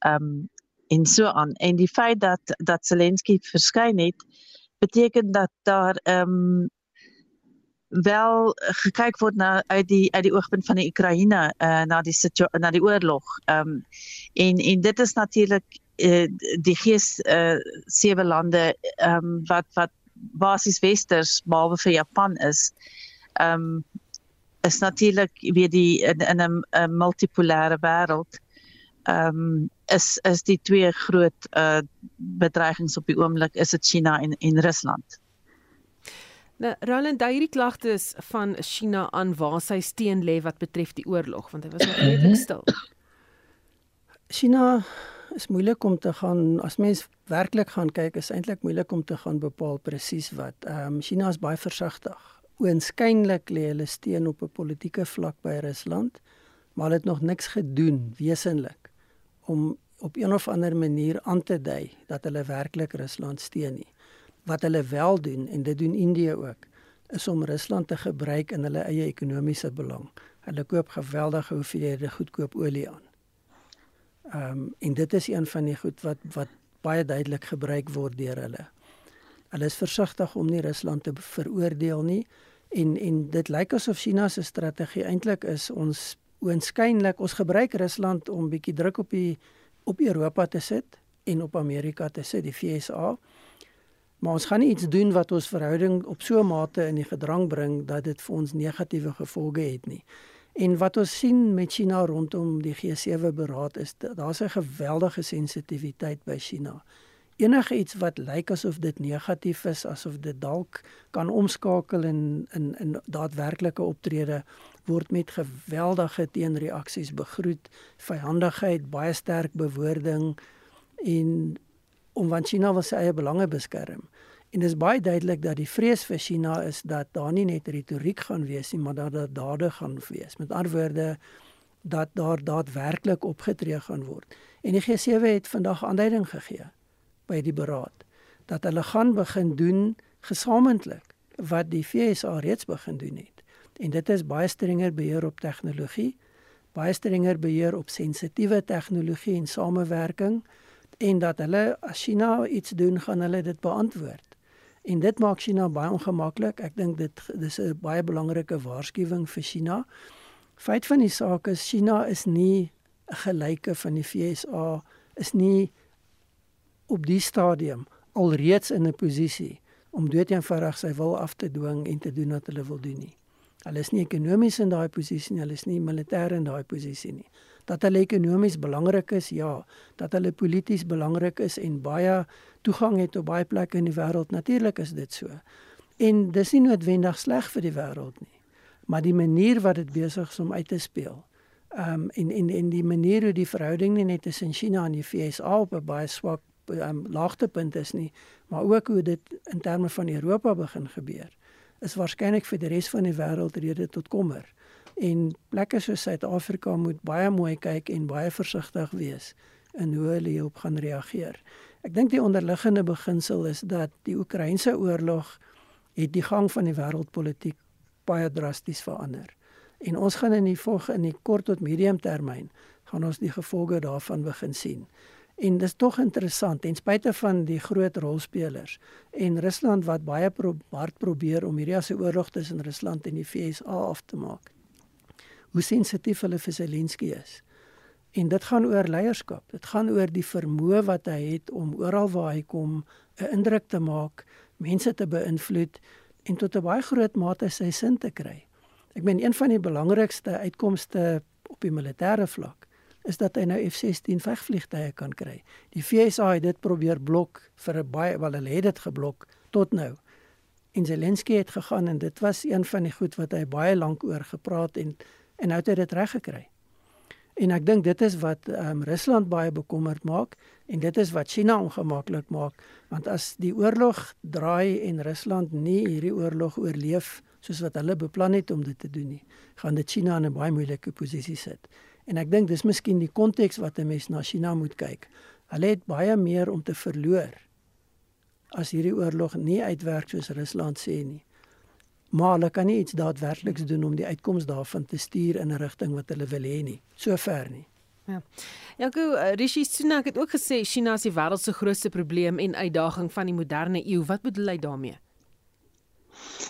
um en so aan. En die feit dat dat Zelensky verskyn het, beteken dat daar ehm um, wel gekyk word na uit die uit die oogpunt van die Oekraïne uh, na die na die oorlog. Ehm um, en en dit is natuurlik uh, die gees uh, sewe lande ehm um, wat wat basies westers behalwe vir Japan is. Ehm um, is natuurlik weer die in, in 'n multipolêre wêreld ehm um, is is die twee groot uh bedreigings op die oomblik is dit China en en Rusland. Nou Roland hierdie klagtes van China aan waar sy steen lê wat betref die oorlog want hy was nog redelik stil. China is moeilik om te gaan as mens werklik gaan kyk is eintlik moeilik om te gaan bepaal presies wat. Ehm um, China is baie versigtig. Oënskynlik lê hulle steen op 'n politieke vlak by Rusland, maar hulle het nog niks gedoen wesenlik om op een of ander manier aan te dui dat hulle werklik Rusland steun nie. Wat hulle wel doen en dit doen Indië ook, is om Rusland te gebruik in hulle eie ekonomiese belang. Hulle koop geweldige hoeveelhede goedkoop olie aan. Ehm um, en dit is een van die goed wat wat baie duidelik gebruik word deur hulle. Hulle is versigtig om nie Rusland te veroordeel nie en en dit lyk asof China se strategie eintlik is ons oënskynlik ons gebruik Rusland om bietjie druk op die op Europa te sit en op Amerika te sit, die FSA. Maar ons gaan nie iets doen wat ons verhouding op so 'n mate in die gedrang bring dat dit vir ons negatiewe gevolge het nie. En wat ons sien met China rondom die G7 beraad is daar's 'n geweldige sensitiwiteit by China enige iets wat lyk asof dit negatief is, asof dit dalk kan omskakel in in in daadwerklike optrede word met geweldige teenreaksies begroet, vyandigheid, baie sterk bewoording en om van China wil sy eie belange beskerm. En dit is baie duidelik dat die vrees vir China is dat daar nie net retoriek gaan wees nie, maar dat daar dade gaan wees. Met ander woorde dat daar daadwerklik opgetree gaan word. En die G7 het vandag aanduiding gegee by die beraad dat hulle gaan begin doen gesamentlik wat die FSA reeds begin doen het. En dit is baie strenger beheer op tegnologie, baie strenger beheer op sensitiewe tegnologie en samewerking en dat hulle as China iets doen, gaan hulle dit beantwoord. En dit maak China baie ongemaklik. Ek dink dit dis 'n baie belangrike waarskuwing vir China. Feit van die saak is China is nie 'n gelyke van die FSA, is nie op die stadium alreeds in 'n posisie om doeteenvoudig sy wil af te dwing en te doen wat hulle wil doen nie. Hulle is nie ekonomies in daai posisie nie, hulle is nie militêr in daai posisie nie. Dat hulle ekonomies belangrik is, ja, dat hulle polities belangrik is en baie toegang het op baie plekke in die wêreld, natuurlik is dit so. En dis nie noodwendig sleg vir die wêreld nie, maar die manier wat dit besig is om uit te speel. Ehm um, en en en die manier hoe die verhouding net tussen China en die VS op 'n baie swak um, laagtepunt is nie, maar ook hoe dit in terme van Europa begin gebeur, is waarskynlik vir die res van die wêreld rede tot kommer. En plekke soos Suid-Afrika moet baie mooi kyk en baie versigtig wees in hoe hulle hierop gaan reageer. Ek dink die onderliggende beginsel is dat die Oekraïense oorlog het die gang van die wêreldpolitiek baie drasties verander. En ons gaan in die volgende in die kort tot medium termyn gaan ons die gevolge daarvan begin sien En dis tog interessant ten spyte van die groot rolspelers en Rusland wat baie pro hard probeer om hierdie as 'n oorlog tussen Rusland en die VSA af te maak. Hoe sensitief hulle vir Zelensky is. En dit gaan oor leierskap. Dit gaan oor die vermoë wat hy het om oral waar hy kom 'n indruk te maak, mense te beïnvloed en tot 'n baie groot mate sy sin te kry. Ek meen een van die belangrikste uitkomste op die militêre vlak is dat hy nou F16 vegvliegtuie kan kry. Die FSA het dit probeer blok vir 'n baie wel hulle het dit geblok tot nou. En Zelensky het gegaan en dit was een van die goed wat hy baie lank oor gepraat en en nou het hy dit reg gekry. En ek dink dit is wat um, Rusland baie bekommerd maak en dit is wat China ongemaklik maak want as die oorlog draai en Rusland nie hierdie oorlog oorleef soos wat hulle beplan het om dit te doen nie, gaan dit China in 'n baie moeilike posisie sit. En ek dink dis miskien die konteks wat 'n mens na China moet kyk. Hulle het baie meer om te verloor as hierdie oorlog nie uitwerk soos Rusland sê nie. Maar hulle kan nie iets daadwerkliks doen om die uitkoms daarvan te stuur in 'n rigting wat hulle wil hê nie. Sover nie. Ja. Eh, Rishi Sunak het ook gesê China is die wêreld se grootste probleem en uitdaging van die moderne eeu. Wat bedoel hy daarmee?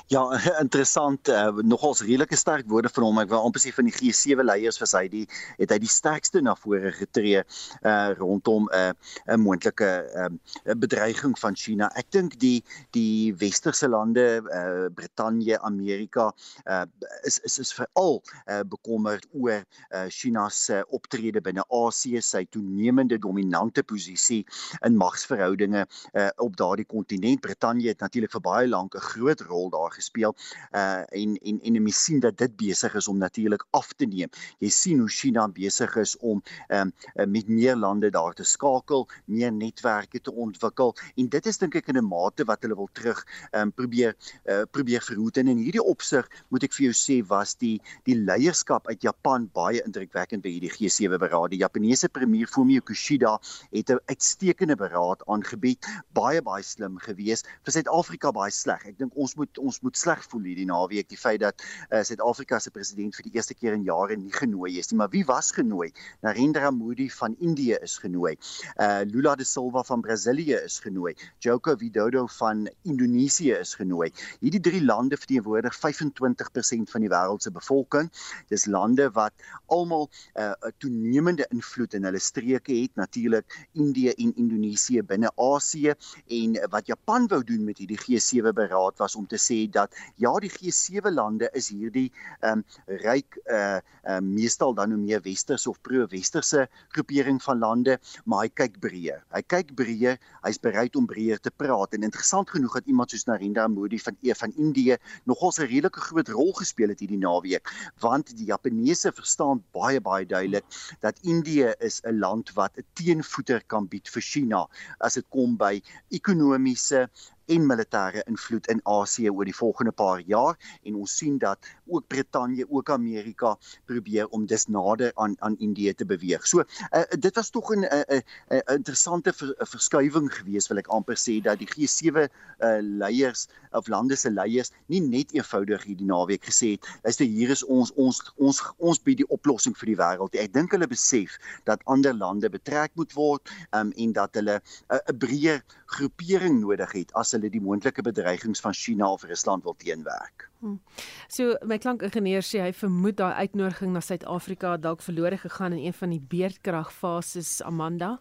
Ja, interessant. Uh, nogals redelike sterk woorde van hom. Ek wil amper sê van die G7 leiers vir sy die het hy die sterkste na vore getree uh rondom 'n uh, 'n moontlike uh, bedreiging van China. Ek dink die die westerse lande, uh Brittanje, Amerika, uh is is is veral uh bekommerd oor uh China se optrede binne Asië, sy toenemende dominante posisie in magsverhoudinge uh op daardie kontinent. Brittanje het natuurlik vir baie lank 'n groot rol rol daar gespeel. Uh en en en mense sien dat dit besig is om natuurlik af te neem. Jy sien hoe China besig is om um uh, met meer lande daar te skakel, meer netwerke te ontwikkel en dit is dink ek in 'n mate wat hulle wil terug um probeer uh, probeer verhoed en in hierdie opsig moet ek vir jou sê was die die leierskap uit Japan baie indrukwekkend by hierdie G7 beraad. Die Japaneese premier Fumio Kishida het 'n uitstekende beraad aangebied, baie baie slim geweest. Vir Suid-Afrika baie sleg. Ek dink ons moet moet ons moet sleg voel hierdie naweek. Die feit dat uh, Suid-Afrika se president vir die eerste keer in jare nie genooi is nie maar wie was genooi? Narendra Modi van Indië is genooi. Uh, Lula da Silva van Brasilië is genooi. Joko Widodo van Indonesië is genooi. Hierdie drie lande verteenwoordig 25% van die wêreld se bevolking. Dis lande wat almal uh, 'n toenemende invloed in hulle streke het. Natuurlik Indië en Indonesië binne Asië en wat Japan wou doen met hierdie G7 beraad was om te te sê dat ja die G7 lande is hierdie ehm um, ryk uh uh meestal dan nou meer westerse of pro-westerse groepering van lande, maar hy kyk breër. Hy kyk breër, hy's bereid om breër te praat en interessant genoeg dat iemand soos Narendra Modi van E van Indië nogals 'n redelike groot rol gespeel het hierdie naweek, want die Japaneese verstaan baie baie duidelik dat Indië is 'n land wat 'n teenvoeter kan bied vir China as dit kom by ekonomiese en militêre invloed in Asië oor die volgende paar jaar en ons sien dat ook Brittanje, ook Amerika probeer om dus nader aan aan Indië te beweeg. So uh, dit was tog 'n 'n 'n interessante ver, verskuiwing geweest wil ek amper sê dat die G7 uh, eh, leiers of lande se leiers nie net eenvoudig hierdie naweek gesê het, luister hier is ons ons ons ons bied die oplossing vir die wêreld. Ek dink hulle besef dat ander lande betrek moet word um, en dat hulle 'n uh, breër groepering nodig het as hulle die moontlike bedreigings van China of Rusland wil teenwerk. Hmm. So my klankingenieur sê hy vermoed daai uitnodiging na Suid-Afrika dalk verlore gegaan in een van die beerdkragfases Amanda.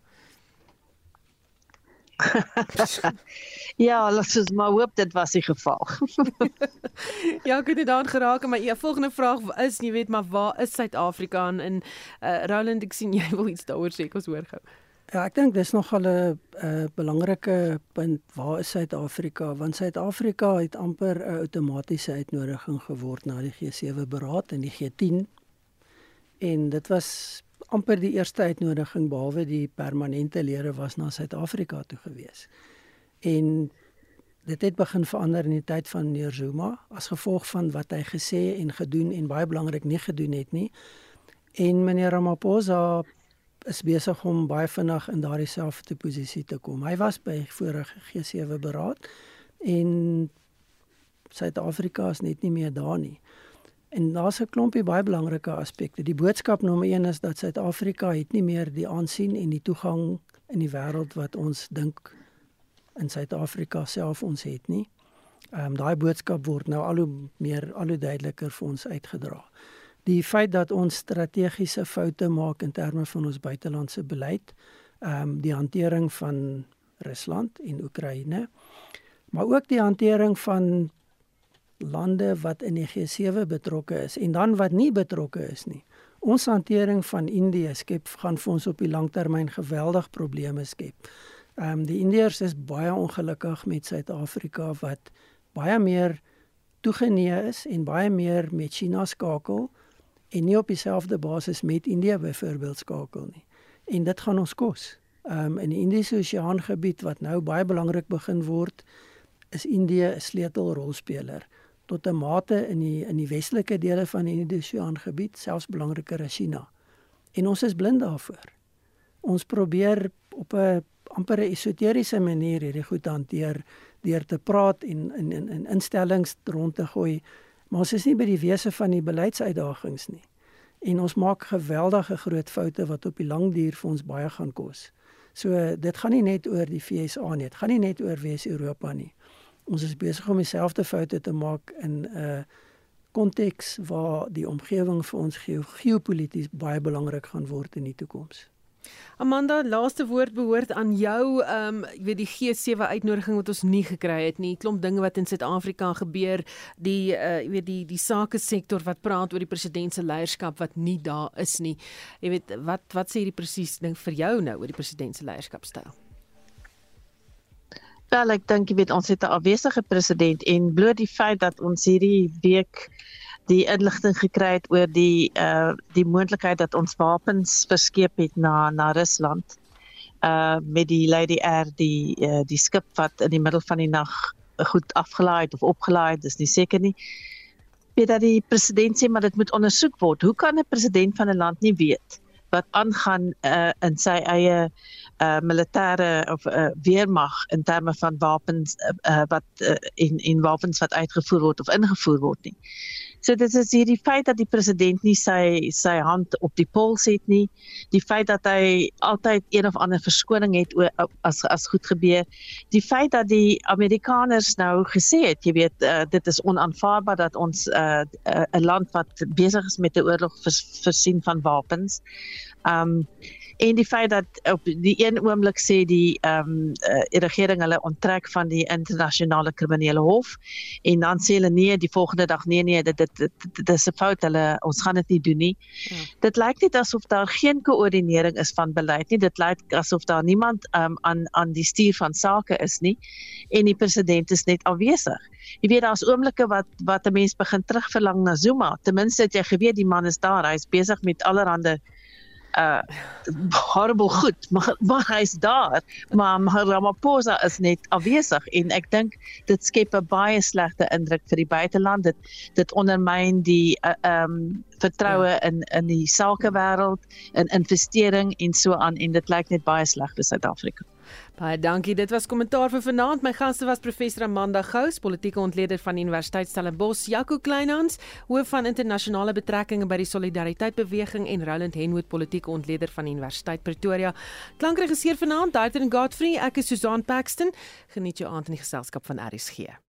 ja, laat ons maar hoop dit was die geval. ja, ek het dit daan geraak, maar ja, volgende vraag is jy weet maar waar is Suid-Afrika en in uh, Roland ek sien jy wil iets daaroor sê, ek ons hoor gou. Ja, ek dink dis nog 'n uh, belangrike punt. Waar is Suid-Afrika? Want Suid-Afrika het amper 'n outomatiese uitnodiging geword na die G7 beraad in die G10. En dit was amper die eerste uitnodiging behalwe die permanente lede was na Suid-Afrika toe gewees. En dit het begin verander in die tyd van meneer Zuma as gevolg van wat hy gesê en gedoen en baie belangrik nie gedoen het nie. En meneer Ramaphosa is besig om baie vinnig in daardie selfde posisie te kom. Hy was by vorige G7 beraad en Suid-Afrika is net nie meer daar nie. En daar's 'n klompie baie belangrike aspekte. Die boodskap nommer 1 is dat Suid-Afrika het nie meer die aansien en die toegang in die wêreld wat ons dink in Suid-Afrika self ons het nie. Ehm um, daai boodskap word nou al hoe meer al hoe duideliker vir ons uitgedra. Die feit dat ons strategiese foute maak in terme van ons buitelandse beleid, ehm um, die hantering van Rusland en Oekraïne, maar ook die hantering van lande wat in die G7 betrokke is en dan wat nie betrokke is nie. Ons hantering van Indië skep gaan vir ons op die langtermyn geweldig probleme skep. Ehm um, die Indiërs is baie ongelukkig met Suid-Afrika wat baie meer toegeneë is en baie meer met China skakel en nie op dieselfde basis met Indië byvoorbeeld skakel nie. En dit gaan ons kos. Ehm um, in die Indiese Oseaan gebied wat nou baie belangrik begin word, is Indië 'n sleutelrolspeler tot 'n mate in die in die westelike dele van die Indiese Oseaan gebied, selfs belangriker as China. En ons is blind daarvoor. Ons probeer op 'n amper 'n esoteriese manier hierdie goed hanteer deur te praat en in in in instellings rond te gooi, maar ons is nie by die wese van die beleidsuitdagings nie. En ons maak geweldige groot foute wat op die lang duur vir ons baie gaan kos. So dit gaan nie net oor die FSA nie, dit gaan nie net oor Wes-Europa nie ons is besig om dieselfde foute te maak in 'n uh, konteks waar die omgewing vir ons geo geopolities baie belangrik gaan word in die toekoms. Amanda, laaste woord behoort aan jou. Ehm um, jy weet die G7 uitnodiging wat ons nie gekry het nie. Klomp dinge wat in Suid-Afrika gebeur, die uh jy weet die die sake sektor wat praat oor die president se leierskap wat nie daar is nie. Jy weet wat wat sê hierdie presies ding vir jou nou oor die president se leierskapstyl? Wel, ek dink jy weet ons het 'n afwesige president en bloot die feit dat ons hierdie week die inligting gekry het oor die uh die moontlikheid dat ons wapens verskeep het na na Rusland uh met die Lady Air die uh, die skip wat in die middel van die nag goed afgelaai of opgelaai dis nie seker nie weet dat die president sê maar dit moet ondersoek word hoe kan 'n president van 'n land nie weet wat aangaan uh, in sy eie uh, militêre of uh, weermag in terme van wapens uh, uh, wat uh, en en wapens wat uitgevoer word of ingevoer word nie. So dit is hier die feit dat die president nie sy sy hand op die pols het nie, die feit dat hy altyd een of ander verskoning het as as goed gebeur, die feit dat die Amerikaners nou gesê het, jy weet, uh, dit is onaanvaarbaar dat ons 'n uh, uh, land wat besig is met 'n oorlog vers, versien van wapens. Um en die feit dat op die een oomblik sê die ehm um, uh, regering hulle onttrek van die internasionale kriminele hof en dan sê hulle nee die volgende dag nee nee dit dit dit, dit is 'n fout hulle ons gaan dit nie doen nie. Ja. Dit lyk net asof daar geen koördinering is van beleid nie. Dit lyk asof daar niemand ehm um, aan aan die stuur van sake is nie en die president is net afwesig. Jy weet daar's oomblikke wat wat 'n mens begin terugverlang na Zuma. Ten minste het jy geweet die man is daar. Hy's besig met allerlei uh horrible goed maar maar hy's daar. Maar, maar Ramaphosa is net afwesig en ek dink dit skep 'n baie slegte indruk vir die buiteland dit dit ondermyn die uh, um vertroue ja. in in die sakewêreld in investering en so aan en dit lyk net baie sleg vir Suid-Afrika Baie dankie. Dit was kommentaar vir vanaand. My gaste was professor Amanda Gous, politieke ontleder van Universiteit Stellenbosch, Jaco Kleinhans, hoof van internasionale betrekkinge by die Solidariteit Beweging en Roland Henwood, politieke ontleder van Universiteit Pretoria. Klankregisseur vanaand, Daitrin Godfrey. Ek is Susan Paxton. Geniet jou aand in die geselskap van RSG.